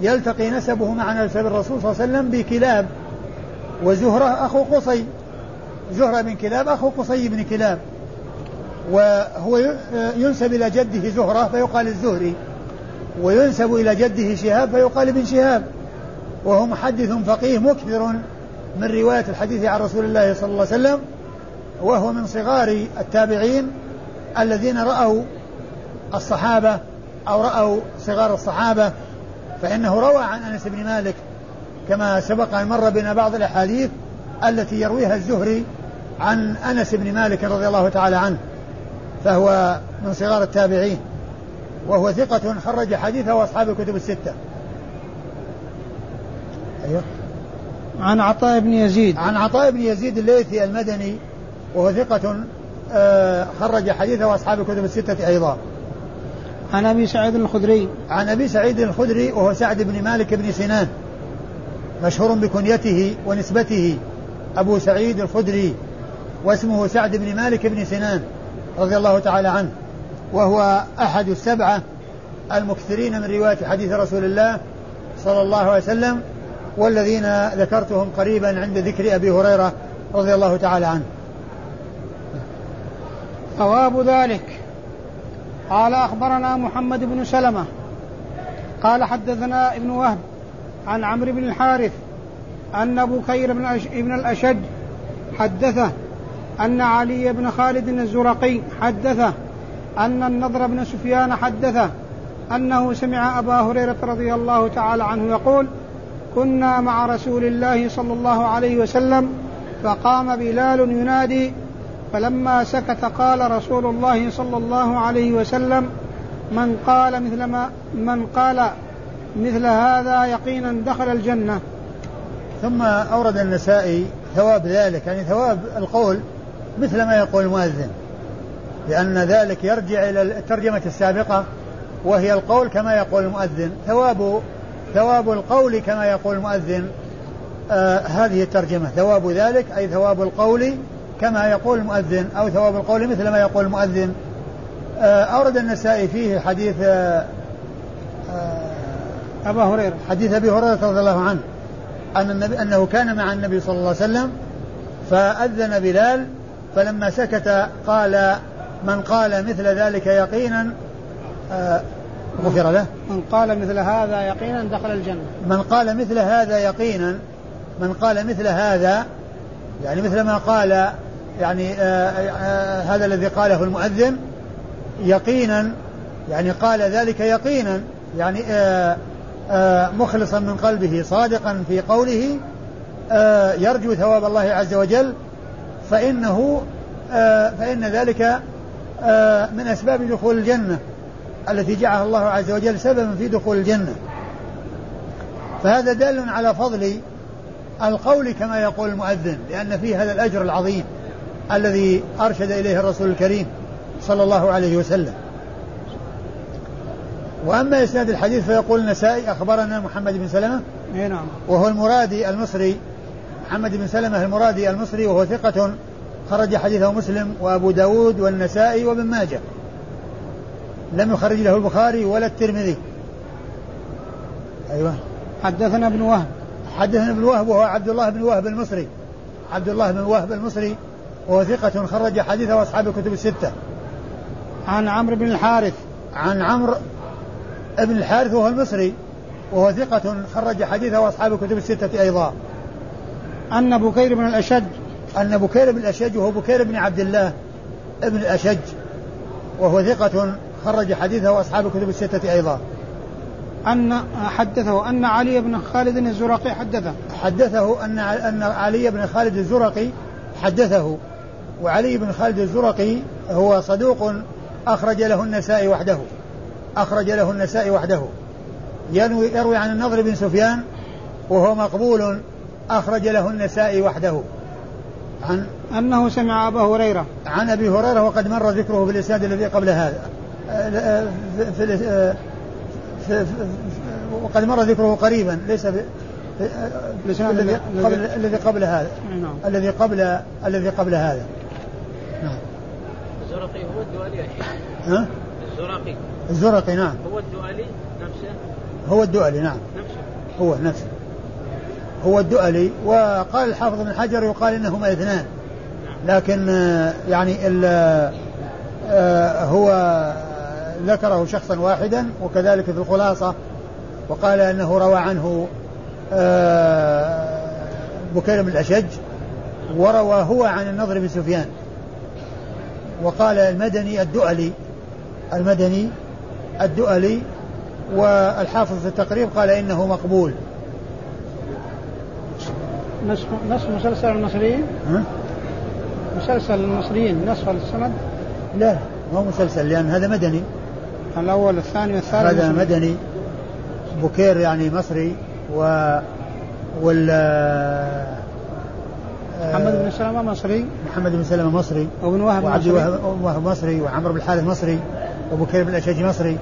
يلتقي نسبه مع نسب الرسول صلى الله عليه وسلم بكلاب. وزهرة أخو قصي. زهرة بن كلاب أخو قصي بن كلاب. وهو ينسب إلى جده زهرة فيقال الزهري. وينسب إلى جده شهاب فيقال ابن شهاب. وهو محدث فقيه مكثر من رواية الحديث عن رسول الله صلى الله عليه وسلم. وهو من صغار التابعين الذين رأوا الصحابة أو رأوا صغار الصحابة فإنه روى عن أنس بن مالك كما سبق أن مر بنا بعض الأحاديث التي يرويها الزهري عن أنس بن مالك رضي الله تعالى عنه فهو من صغار التابعين وهو ثقة خرج حديثه وأصحاب الكتب الستة. أيوه. عن عطاء بن يزيد. عن عطاء بن يزيد الليثي المدني وهو ثقة آه، خرج حديثه وأصحاب الكتب الستة أيضا. عن أبي سعيد الخدري. عن أبي سعيد الخدري وهو سعد بن مالك بن سنان مشهور بكنيته ونسبته. أبو سعيد الخدري واسمه سعد بن مالك بن سنان رضي الله تعالى عنه. وهو أحد السبعة المكثرين من رواية حديث رسول الله صلى الله عليه وسلم والذين ذكرتهم قريبا عند ذكر أبي هريرة رضي الله تعالى عنه. ثواب ذلك. قال أخبرنا محمد بن سلمة قال حدثنا ابن وهب عن عمرو بن الحارث أن بكير بن, ابن الأشج حدثه أن علي بن خالد الزرقي حدثه أن النضر بن سفيان حدثه أنه سمع أبا هريرة رضي الله تعالى عنه يقول كنا مع رسول الله صلى الله عليه وسلم فقام بلال ينادي فلما سكت قال رسول الله صلى الله عليه وسلم من قال مثل ما من قال مثل هذا يقينا دخل الجنة. ثم أورد النسائي ثواب ذلك يعني ثواب القول مثل ما يقول المؤذن لأن ذلك يرجع إلى الترجمة السابقة وهي القول كما يقول المؤذن. ثواب ثواب القول كما يقول المؤذن آه هذه الترجمة. ثواب ذلك أي ثواب القول كما يقول المؤذن أو ثواب القول مثل ما يقول المؤذن. آه أورد النسائي فيه حديث آه آه أبا هريرة. حديث أبي هريرة رضي الله عنه أن النبي أنه كان مع النبي صلى الله عليه وسلم فأذن بلال فلما سكت قال من قال مثل ذلك يقينا؟ غفر له. من قال مثل هذا يقينا دخل الجنة. من قال مثل هذا يقينا؟ من قال مثل هذا؟ يعني مثل ما قال يعني آه، آآ آه، هذا الذي قاله المؤذن يقينا يعني قال ذلك يقينا يعني مخلصا من قلبه صادقا في قوله يرجو ثواب الله عز وجل فإنه فإن ذلك من أسباب دخول الجنة التي جعلها الله عز وجل سببا في دخول الجنة. فهذا دال على فضل القول كما يقول المؤذن لأن فيه هذا الأجر العظيم. الذي أرشد إليه الرسول الكريم صلى الله عليه وسلم. وأما إسناد الحديث فيقول النسائي أخبرنا محمد بن سلمة نعم. وهو المرادي المصري محمد بن سلمة المرادي المصري وهو ثقة خرج حديثه مسلم وأبو داود والنسائي وابن ماجه. لم يخرج له البخاري ولا الترمذي. أيوة. حدثنا ابن وهب. حدثنا ابن وهب وهو عبد الله بن وهب المصري. عبد الله بن وهب المصري وهو ثقة خرج حديثه أصحاب الكتب الستة. عن عمرو بن الحارث. عن عمرو بن الحارث وهو المصري وهو ثقة خرج حديثه أصحاب الكتب الستة أيضا. أن بكير بن الأشج. أن بكير بن الأشج وهو بكير بن عبد الله ابن الأشج وهو ثقة خرج حديثه أصحاب الكتب الستة أيضا. أن حدثه أن علي بن خالد الزرقي حدثه. حدثه أن أن علي بن خالد الزرقي حدثه. وعلي بن خالد الزرقي هو صدوق أخرج له النسائي وحده. أخرج له النسائي وحده. يروي, يروي عن النضر بن سفيان وهو مقبول أخرج له النسائي وحده. عن أنه سمع أبا هريرة. عن أبي هريرة وقد مر ذكره في الإسناد الذي قبل هذا. في, في, في, وقد مر ذكره قريبا ليس في الذي قبل الذي قبل هذا. نعم. الذي قبل الذي قبل هذا. الزرقي هو الدؤلي ها؟ الزرقي. الزرقي نعم. هو الدؤلي نفسه؟ هو الدؤلي نعم. نفسه. هو نفسه. هو الدؤلي وقال الحافظ بن حجر يقال إنهما اثنان. نعم. لكن يعني آه، هو ذكره شخصا واحدا وكذلك في الخلاصة وقال أنه روى عنه آه، بكير بن الأشج وروى هو عن النضر بن سفيان. وقال المدني الدؤلي المدني الدؤلي والحافظ في التقريب قال إنه مقبول نصف مسلسل المصريين؟ مسلسل المصريين نصف السند لا هو مسلسل لأن هذا مدني الأول والثاني والثالث هذا مسلم. مدني بكير يعني مصري و وال محمد بن سلمة مصري. محمد بن سلمة مصري. وابن وهب وعبد وهب مصري وعمرو بن الحارث مصري وبكير بن الأشج مصري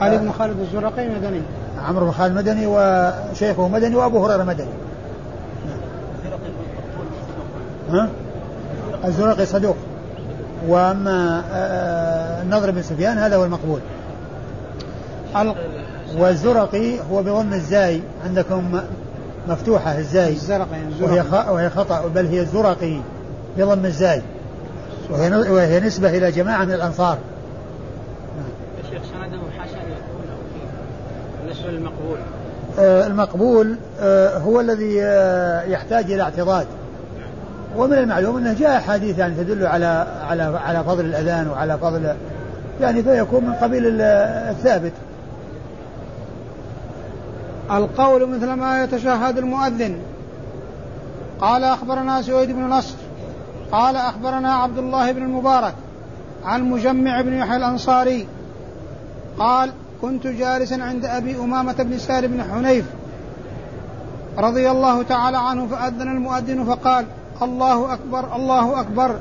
علي بن خالد الزرقي مدني. وعمرو بن خالد مدني وشيخه مدني وأبو هريرة مدني. ها؟ الزرقي صدوق. وأما آه، النضر بن سفيان هذا هو المقبول. ال- والزرقي هو بضم الزاي عندكم مفتوحة الزاي. الزرقي وهي. وهي خطأ بل هي الزرقي بضم الزاي. وهي, وهي نسبة إلى جماعة من الأنصار. سنده يكون للمقبول. آه، المقبول آه، هو الذي آه، يحتاج إلى اعتضاد. ومن المعلوم أنه جاء أحاديث يعني تدل على على على فضل الأذان وعلى فضل يعني فيكون من قبيل ال- الثابت. القول مثل ما يتشهد المؤذن. قال أخبرنا سويد بن نصر قال أخبرنا عبد الله بن المبارك عن مجمع بن يحيى الأنصاري قال كنت جالسا عند أبي أمامة بن سار بن حنيف رضي الله تعالى عنه فأذن المؤذن فقال الله أكبر الله أكبر.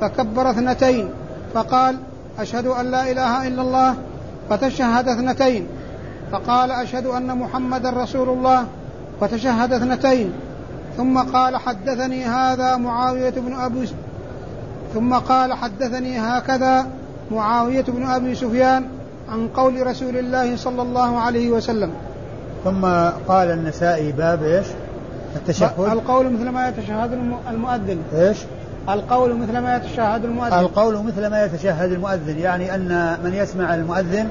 فكبر اثنتين فقال أشهد أن لا إله إلا الله فتشهد اثنتين. فقال أشهد أن محمدا رسول الله فتشهد اثنتين. ثم قال حدثني هذا معاوية بن أبي ثم قال حدثني هكذا معاوية بن أبي سفيان عن قول رسول الله صلى الله عليه وسلم. ثم قال النسائي باب إيش؟ التشهد. القول مثل ما يتشهد الم- المؤذن. إيش؟ القول مثل ما يتشهد المؤذن. القول مثل ما يتشهد المؤذن يعني أن من يسمع المؤذن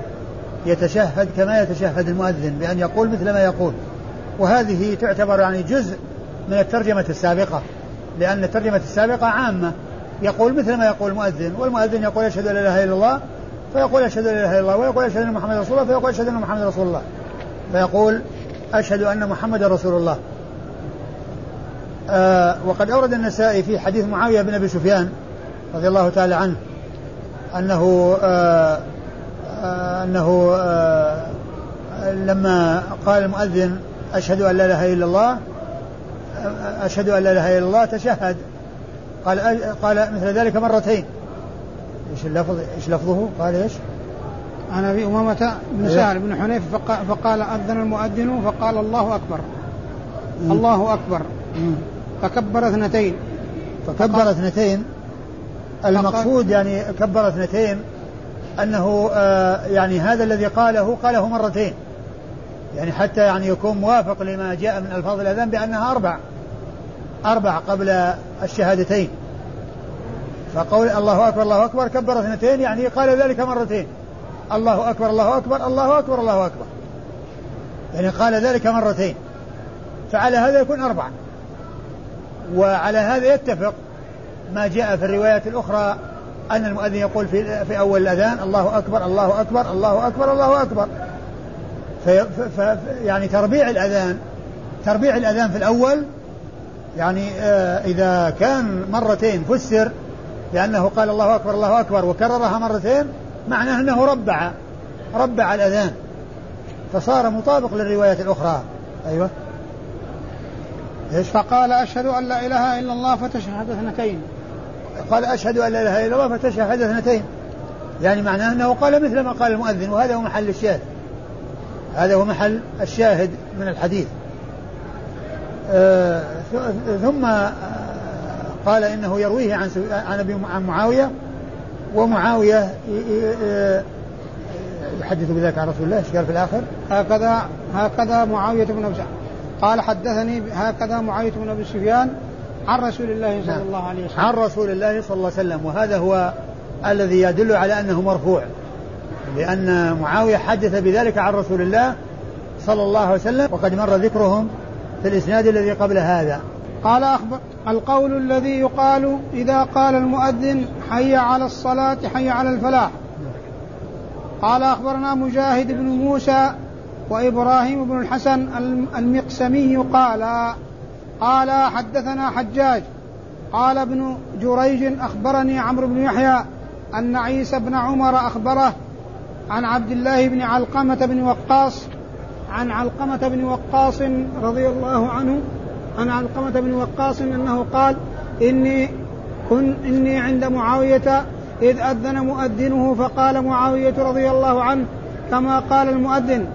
يتشهد كما يتشهد المؤذن بأن يقول مثل ما يقول. وهذه تعتبر يعني جزء من الترجمة السابقة لأن الترجمة السابقة عامة. يقول مثل ما يقول المؤذن والمؤذن يقول أشهد أن لا إله إلا الله فيقول أشهد أن لا إله إلا الله ويقول أشهد أن محمد رسول الله فيقول أشهد أن محمد رسول الله. فيقول أشهد أن محمد رسول الله. آه وقد أورد النسائي في حديث معاوية بن أبي سفيان رضي الله تعالى عنه أنه آه أنه آه لما قال المؤذن أشهد أن لا إله إلا الله أشهد أن لا إله إلا الله تشهد. قال قال مثل ذلك مرتين. إيش اللفظ؟ إيش لفظه؟ قال إيش؟ عن ابي أمامة بن إيه. سهل بن حنيف فقال, أذن المؤذن فقال الله أكبر. الله أكبر. مم. فكبر اثنتين. فكبر اثنتين. المقصود يعني كبر اثنتين. أنه آه يعني هذا الذي قاله قاله مرتين. يعني حتى يعني يكون موافق لما جاء من ألفاظ الأذان بأنها أربع. أربع قبل الشهادتين. فقول الله أكبر الله أكبر كبر اثنتين يعني قال ذلك مرتين. الله أكبر الله أكبر الله أكبر الله أكبر. يعني قال ذلك مرتين. فعلى هذا يكون اربعه وعلى هذا يتفق ما جاء في الروايات الأخرى أن المؤذن يقول في, في أول الأذان الله أكبر الله أكبر الله أكبر الله أكبر. في ف ف يعني تربيع الأذان تربيع الأذان في الأول يعني آه إذا كان مرتين فسر لأنه قال الله أكبر الله أكبر وكررها مرتين معناه أنه ربع ربع الأذان. فصار مطابق للروايات الأخرى. أيوه. إيش؟ فقال أشهد أن لا إله إلا الله فتشهد اثنتين. قال أشهد أن لا إله إلا الله فتشهد اثنتين. يعني معناه أنه قال مثل ما قال المؤذن وهذا هو محل الشاهد. هذا هو محل الشاهد من الحديث. آه ثم آه قال إنه يرويه عن عن أبي عن معاوية ومعاوية يحدث بذلك عن رسول الله إيش قال في الآخر؟ هكذا هكذا معاوية بن أبي قال حدثني هكذا معاوية بن أبي سفيان عن رسول الله صلى نعم. الله عليه وسلم. عن رسول الله صلى الله عليه وسلم. وهذا هو الذي يدل على أنه مرفوع. لأن معاوية حدث بذلك عن رسول الله صلى الله عليه وسلم وقد مر ذكرهم في الإسناد الذي قبل هذا. قال أخبر القول الذي يقال إذا قال المؤذن حي على الصلاة حي على الفلاح. قال أخبرنا مجاهد بن موسى وإبراهيم بن الحسن المقسمي قال قال حدثنا حجاج قال ابن جريج أخبرني عمرو بن يحيى أن عيسى بن عمر أخبره عن عبد الله بن علقمة بن وقاص عن علقمة بن وقاص رضي الله عنه عن علقمة بن وقاص أنه قال إني كن إني عند معاوية إذ أذن مؤذنه فقال معاوية رضي الله عنه كما قال المؤذن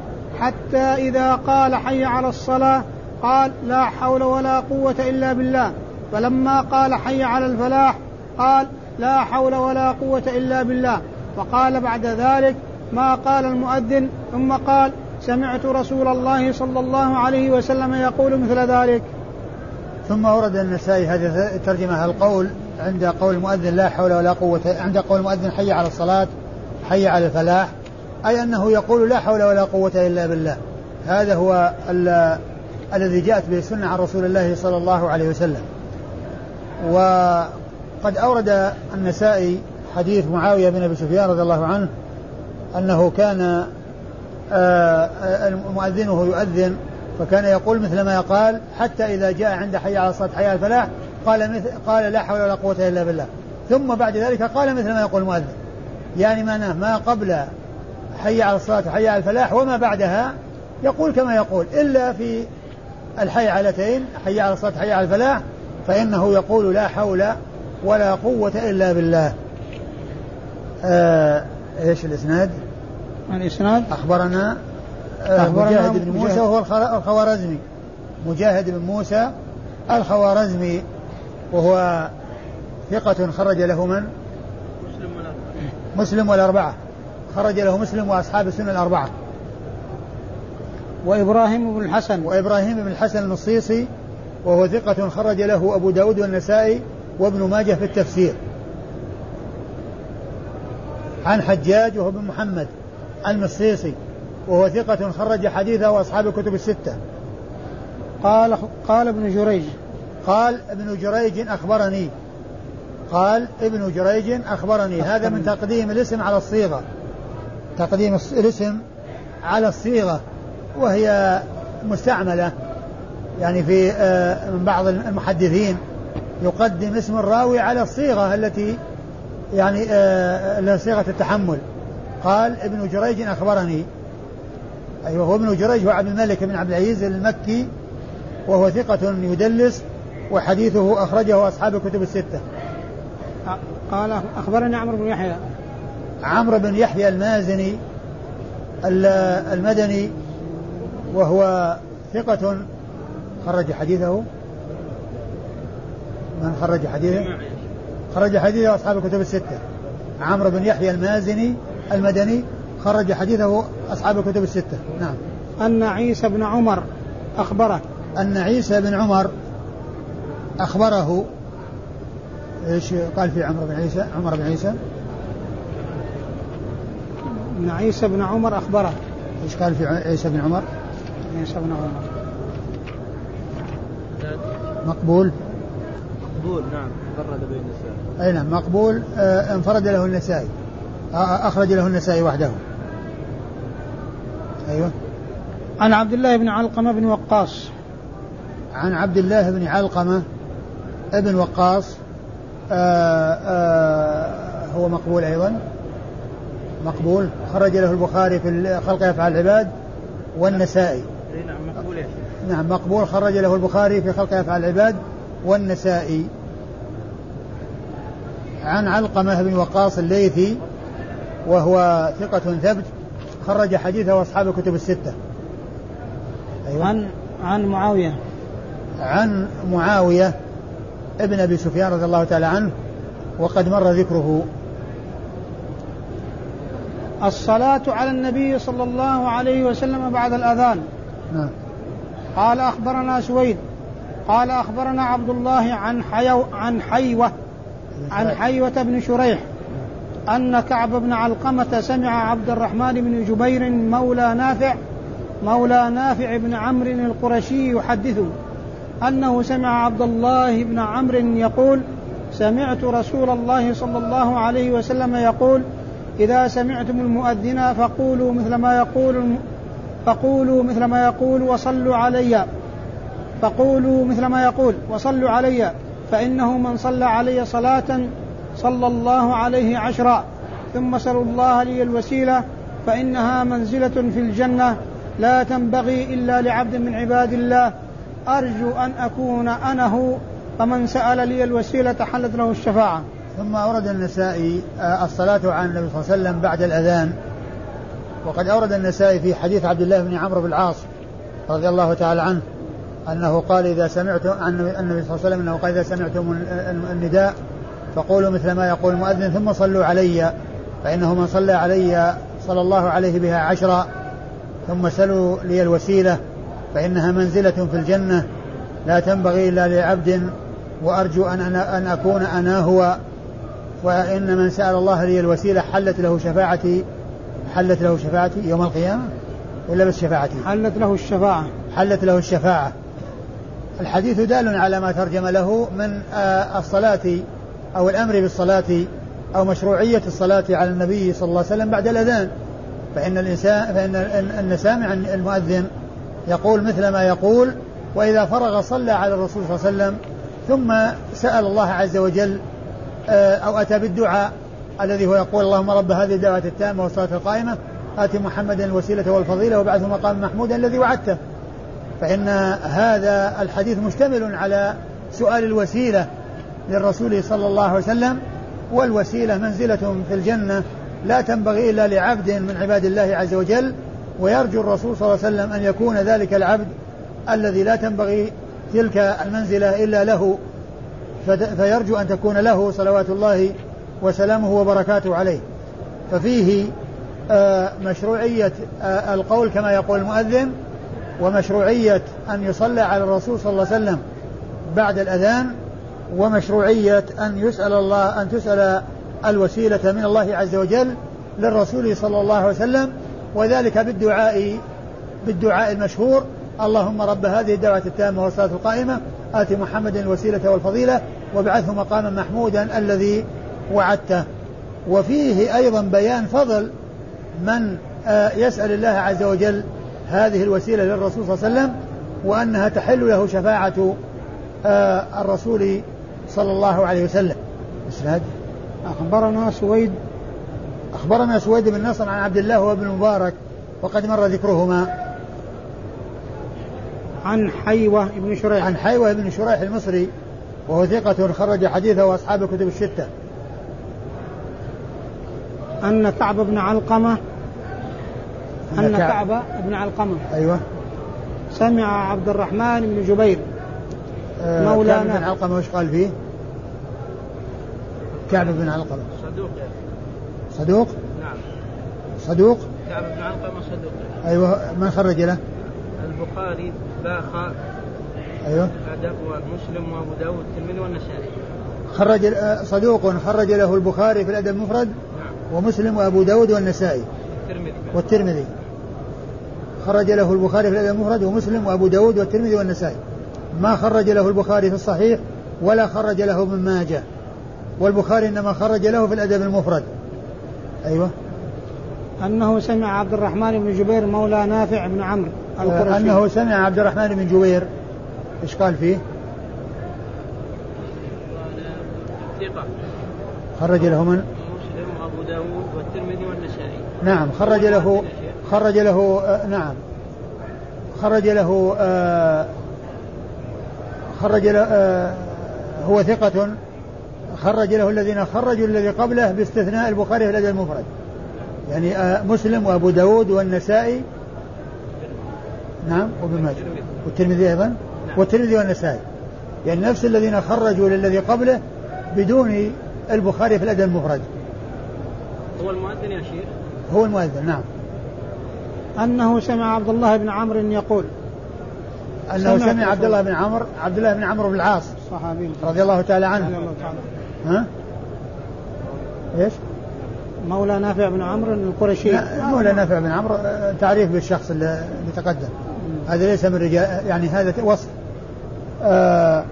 حتى إذا قال حي على الصلاة قال لا حول ولا قوة إلا بالله. فلما قال حي على الفلاح قال لا حول ولا قوة إلا بالله. فقال بعد ذلك ما قال المؤذن؟ ثم قال سمعت رسول الله صلى الله عليه وسلم يقول مثل ذلك. ثم ورد النسائي هذه الترجمة القول عند قول المؤذن لا حول ولا قوة عند قول المؤذن حي على الصلاة حي على الفلاح أي أنه يقول لا حول ولا قوة إلا بالله. هذا هو الذي جاءت به السنة عن رسول الله صلى الله عليه وسلم. وقد أورد النسائي حديث معاوية بن أبي سفيان رضي الله عنه أنه كان آه، مؤذنه يؤذن فكان يقول مثل ما قال حتى إذا جاء عند حي على الصلاة حي على الفلاح قال مثل قال لا حول ولا قوة إلا بالله. ثم بعد ذلك قال مثل ما يقول المؤذن. يعني معناه ما قبل حي على الصلاة حي على الفلاح وما بعدها يقول كما يقول إلا في الحي علتين حي على الصلاة حي على الفلاح فإنه يقول لا حول ولا قوة إلا بالله. آه إيش الإسناد؟ الاسناد أخبرنا آه مجاهد بن موسى وهو الخوارزمي. مجاهد بن موسى الخوارزمي وهو ثقة خرج له من؟ مسلم والأربعة. مسلم والأربعة. خرج له مسلم وأصحاب السنة الأربعة. وإبراهيم بن الحسن. وإبراهيم بن الحسن المصيصي وهو ثقة خرج له أبو داود والنسائي وابن ماجه في التفسير. عن حجاج وهو بن محمد المصيصي وهو ثقة خرج حديثه وأصحاب الكتب الستة. قال قال ابن جريج. قال ابن جريج أخبرني. قال ابن جريج أخبرني. هذا من تقديم الاسم على الصيغة. تقديم الاسم على الصيغة. وهي مستعملة. يعني في آه، من بعض المحدثين يقدم اسم الراوي على الصيغة التي يعني آه صيغة التحمل. قال ابن جريج أخبرني. أيوه هو ابن جريج هو عبد الملك بن عبد العزيز المكي وهو ثقة يدلس وحديثه أخرجه أصحاب الكتب الستة. قال أخبرني عمرو بن يحيى. عمرو بن يحيى المازني المدني وهو ثقة خرج حديثه. من خرج حديثه؟ خرج حديثه أصحاب الكتب الستة. عمرو بن يحيى المازني المدني خرج حديثه أصحاب الكتب الستة. نعم. أن عيسى بن عمر أخبره. أن عيسى بن عمر أخبره. إيش قال في عمرو بن عيسى؟ عمر بن عيسى. أن عيسى بن عمر أخبره. إيش قال في عيسى بن عمر؟ عمر مقبول؟ مقبول نعم. فرد بين النساء. أي نعم مقبول. آه انفرد له النسائي آه أخرج له النسائي وحده. أيوه. عن عبد الله بن علقمة بن وقاص. عن عبد الله بن علقمة ابن وقاص. آه آه هو مقبول أيضا. مقبول. خرج له البخاري في خلق أفعال العباد والنسائي. نعم مقبول يا نعم مقبول. خرج له البخاري في خلق أفعال العباد والنسائي. عن علقمة بن وقاص الليثي وهو ثقة ثبت خرج حديثه أصحاب الكتب الستة. أيوة. عن عن معاوية. عن معاوية ابن أبي سفيان رضي الله تعالى عنه وقد مر ذكره. الصلاة على النبي صلى الله عليه وسلم بعد الأذان. نعم. قال أخبرنا سويد. قال أخبرنا عبد الله عن حيو عن حيوة عن حيوة. بن شريح أن كعب بن علقمة سمع عبد الرحمن بن جبير مولى نافع مولى نافع بن عمرو القرشي يحدث أنه سمع عبد الله بن عمرو يقول سمعت رسول الله صلى الله عليه وسلم يقول إذا سمعتم المؤذن فقولوا مثل ما يقول فقولوا مثل ما يقول وصلوا علي. فقولوا مثل ما يقول وصلوا علي. فإنه من صلى علي صلاة صلى الله عليه عشرا. ثم سلوا الله لي الوسيلة فإنها منزلة في الجنة. لا تنبغي إلا لعبد من عباد الله. أرجو أن أكون أنا هو فمن سأل لي الوسيلة حلت له الشفاعة. ثم أورد النسائي آه، الصلاة على النبي صلى الله عليه وسلم بعد الأذان. وقد أورد النسائي في حديث عبد الله بن عمرو بن العاص رضي الله تعالى عنه أنه قال إذا سمعتم عن النبي صلى الله عليه وسلم أنه قال إذا سمعتم النداء فقولوا مثل ما يقول المؤذن ثم صلوا علي فإنه من صلى علي صلى الله عليه بها عشرا ثم سلوا لي الوسيلة فإنها منزلة في الجنة لا تنبغي إلا لعبد وأرجو أن, أنا أن أكون أنا هو وإن من سأل الله لي الوسيلة حلت له شفاعتي حلت له شفاعتي يوم القيامة ولا بس شفاعتي؟ حلت له الشفاعة. حلت له الشفاعة. الحديث دال على ما ترجم له من آه، الصلاة أو الأمر بالصلاة أو مشروعية الصلاة على النبي صلى الله عليه وسلم بعد الأذان. فإن الإنسان فإن أن سامع المؤذن يقول مثل ما يقول وإذا فرغ صلى على الرسول صلى الله عليه وسلم ثم سأل الله عز وجل آه، أو أتى بالدعاء الذي هو يقول اللهم رب هذه الدعوة التامة والصلاة القائمة آت محمدا الوسيلة والفضيلة وبعثه مقام محمودا الذي وعدته. فإن هذا الحديث مشتمل على سؤال الوسيلة للرسول صلى الله عليه وسلم والوسيلة منزلة في الجنة لا تنبغي إلا لعبد من عباد الله عز وجل ويرجو الرسول صلى الله عليه وسلم أن يكون ذلك العبد الذي لا تنبغي تلك المنزلة إلا له. فيرجو أن تكون له صلوات الله وسلامه وبركاته عليه. ففيه آه، مشروعية آه، القول كما يقول المؤذن ومشروعية أن يصلى على الرسول صلى الله عليه وسلم بعد الأذان ومشروعية أن يسأل الله أن تسأل الوسيلة من الله عز وجل للرسول صلى الله عليه وسلم وذلك بالدعاء بالدعاء المشهور اللهم رب هذه الدعوة التامة والصلاة القائمة آت محمد الوسيلة والفضيلة وابعثه مقاما محمودا الذي وعدته. وفيه أيضا بيان فضل من آه، يسأل الله عز وجل هذه الوسيلة للرسول صلى الله عليه وسلم وأنها تحل له شفاعة آه، الرسول صلى الله عليه وسلم. إسناد أخبرنا سويد. أخبرنا سويد بن نصر عن عبد الله وابن المبارك وقد مر ذكرهما. عن حيوة بن شريح. عن حيوة بن شريح المصري وهو ثقة خرج حديثه وأصحاب الكتب الستة. أن كعب بن علقمة أن كعب بن علقمة أيوه سمع عبد الرحمن بن جبير آه مولانا كعب بن علقمة وش قال فيه؟ كعب بن علقمة صدوق يعني. صدوق؟ نعم صدوق؟ كعب بن علقمة صدوق أيوه من خرج له؟ البخاري باخا أيوه أدب ومسلم وأبو داود والنسائي خرج آه، صدوق خرج له البخاري في الأدب المفرد. ومسلم وأبو داود والنسائي والترمذي. والترمذي. خرج له البخاري في الأدب المفرد ومسلم وأبو داود والترمذي والنسائي. ما خرج له البخاري في الصحيح ولا خرج له من ماجه. والبخاري إنما خرج له في الأدب المفرد. أيوه. أنه سمع عبد الرحمن بن جبير مولى نافع بن عمرو القرشي. أنه سمع عبد الرحمن بن جبير. إيش قال فيه؟ ثقة. خرج له من؟ داود والترمذي والنسائي. نعم خرج له خرج له آه نعم. خرج له آه خرج له آه هو ثقة. خرج له الذين خرجوا الذي قبله باستثناء البخاري في الأدب المفرد. يعني آه مسلم وأبو داود والنسائي. نعم وابن ماجه. والترمذي. أيضا. والترمذي والنسائي. يعني نفس الذين خرجوا للذي قبله بدون البخاري في الأدب المفرد. هو المؤذن يا شيخ؟ هو المؤذن نعم. أنه سمع عبد الله بن عمرو يقول. أنه سمع عبد الله بن عمرو عبد الله بن عمرو بن العاص. صحابي. رضي الله تعالى رضي عنه الله تعالى ها؟ إيش؟ مولى نافع بن عمرو القرشي. مولى نافع بن عمرو آه، تعريف بالشخص اللي اللي تقدم هذا ليس من رجال يعني هذا وصف. آه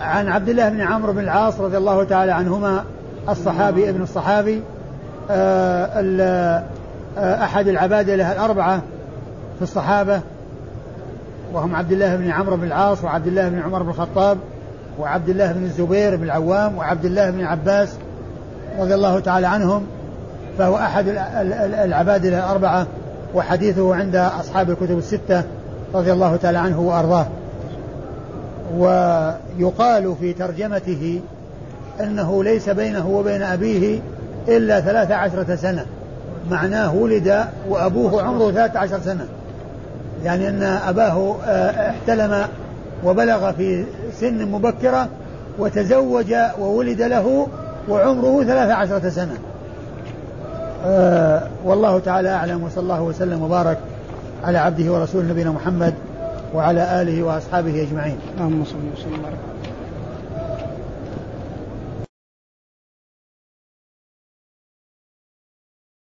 عن عبد الله بن عمرو بن العاص رضي الله تعالى عنهما الصحابي ابن الصحابي. آه آه أحد العبادلة الأربعة في الصحابة وهم عبد الله بن عمرو بن العاص وعبد الله بن عمر بن الخطاب وعبد الله بن الزبير بن العوام وعبد الله بن عباس رضي الله تعالى عنهم. فهو أحد ال- ال- ال- العبادلة الأربعة وحديثه عند أصحاب الكتب الستة رضي الله تعالى عنه وأرضاه. ويقال في ترجمته أنه ليس بينه وبين أبيه إلا ثلاث عشرة سنة. معناه ولد وأبوه عمره ثلاث عشر سنة. يعني أن أباه آه، احتلم وبلغ في سن مبكرة وتزوج وولد له وعمره ثلاث عشرة سنة. آه والله تعالى أعلم وصلى الله وسلم وبارك على عبده ورسوله نبينا محمد وعلى آله وأصحابه أجمعين. اللهم صل وسلم وبارك.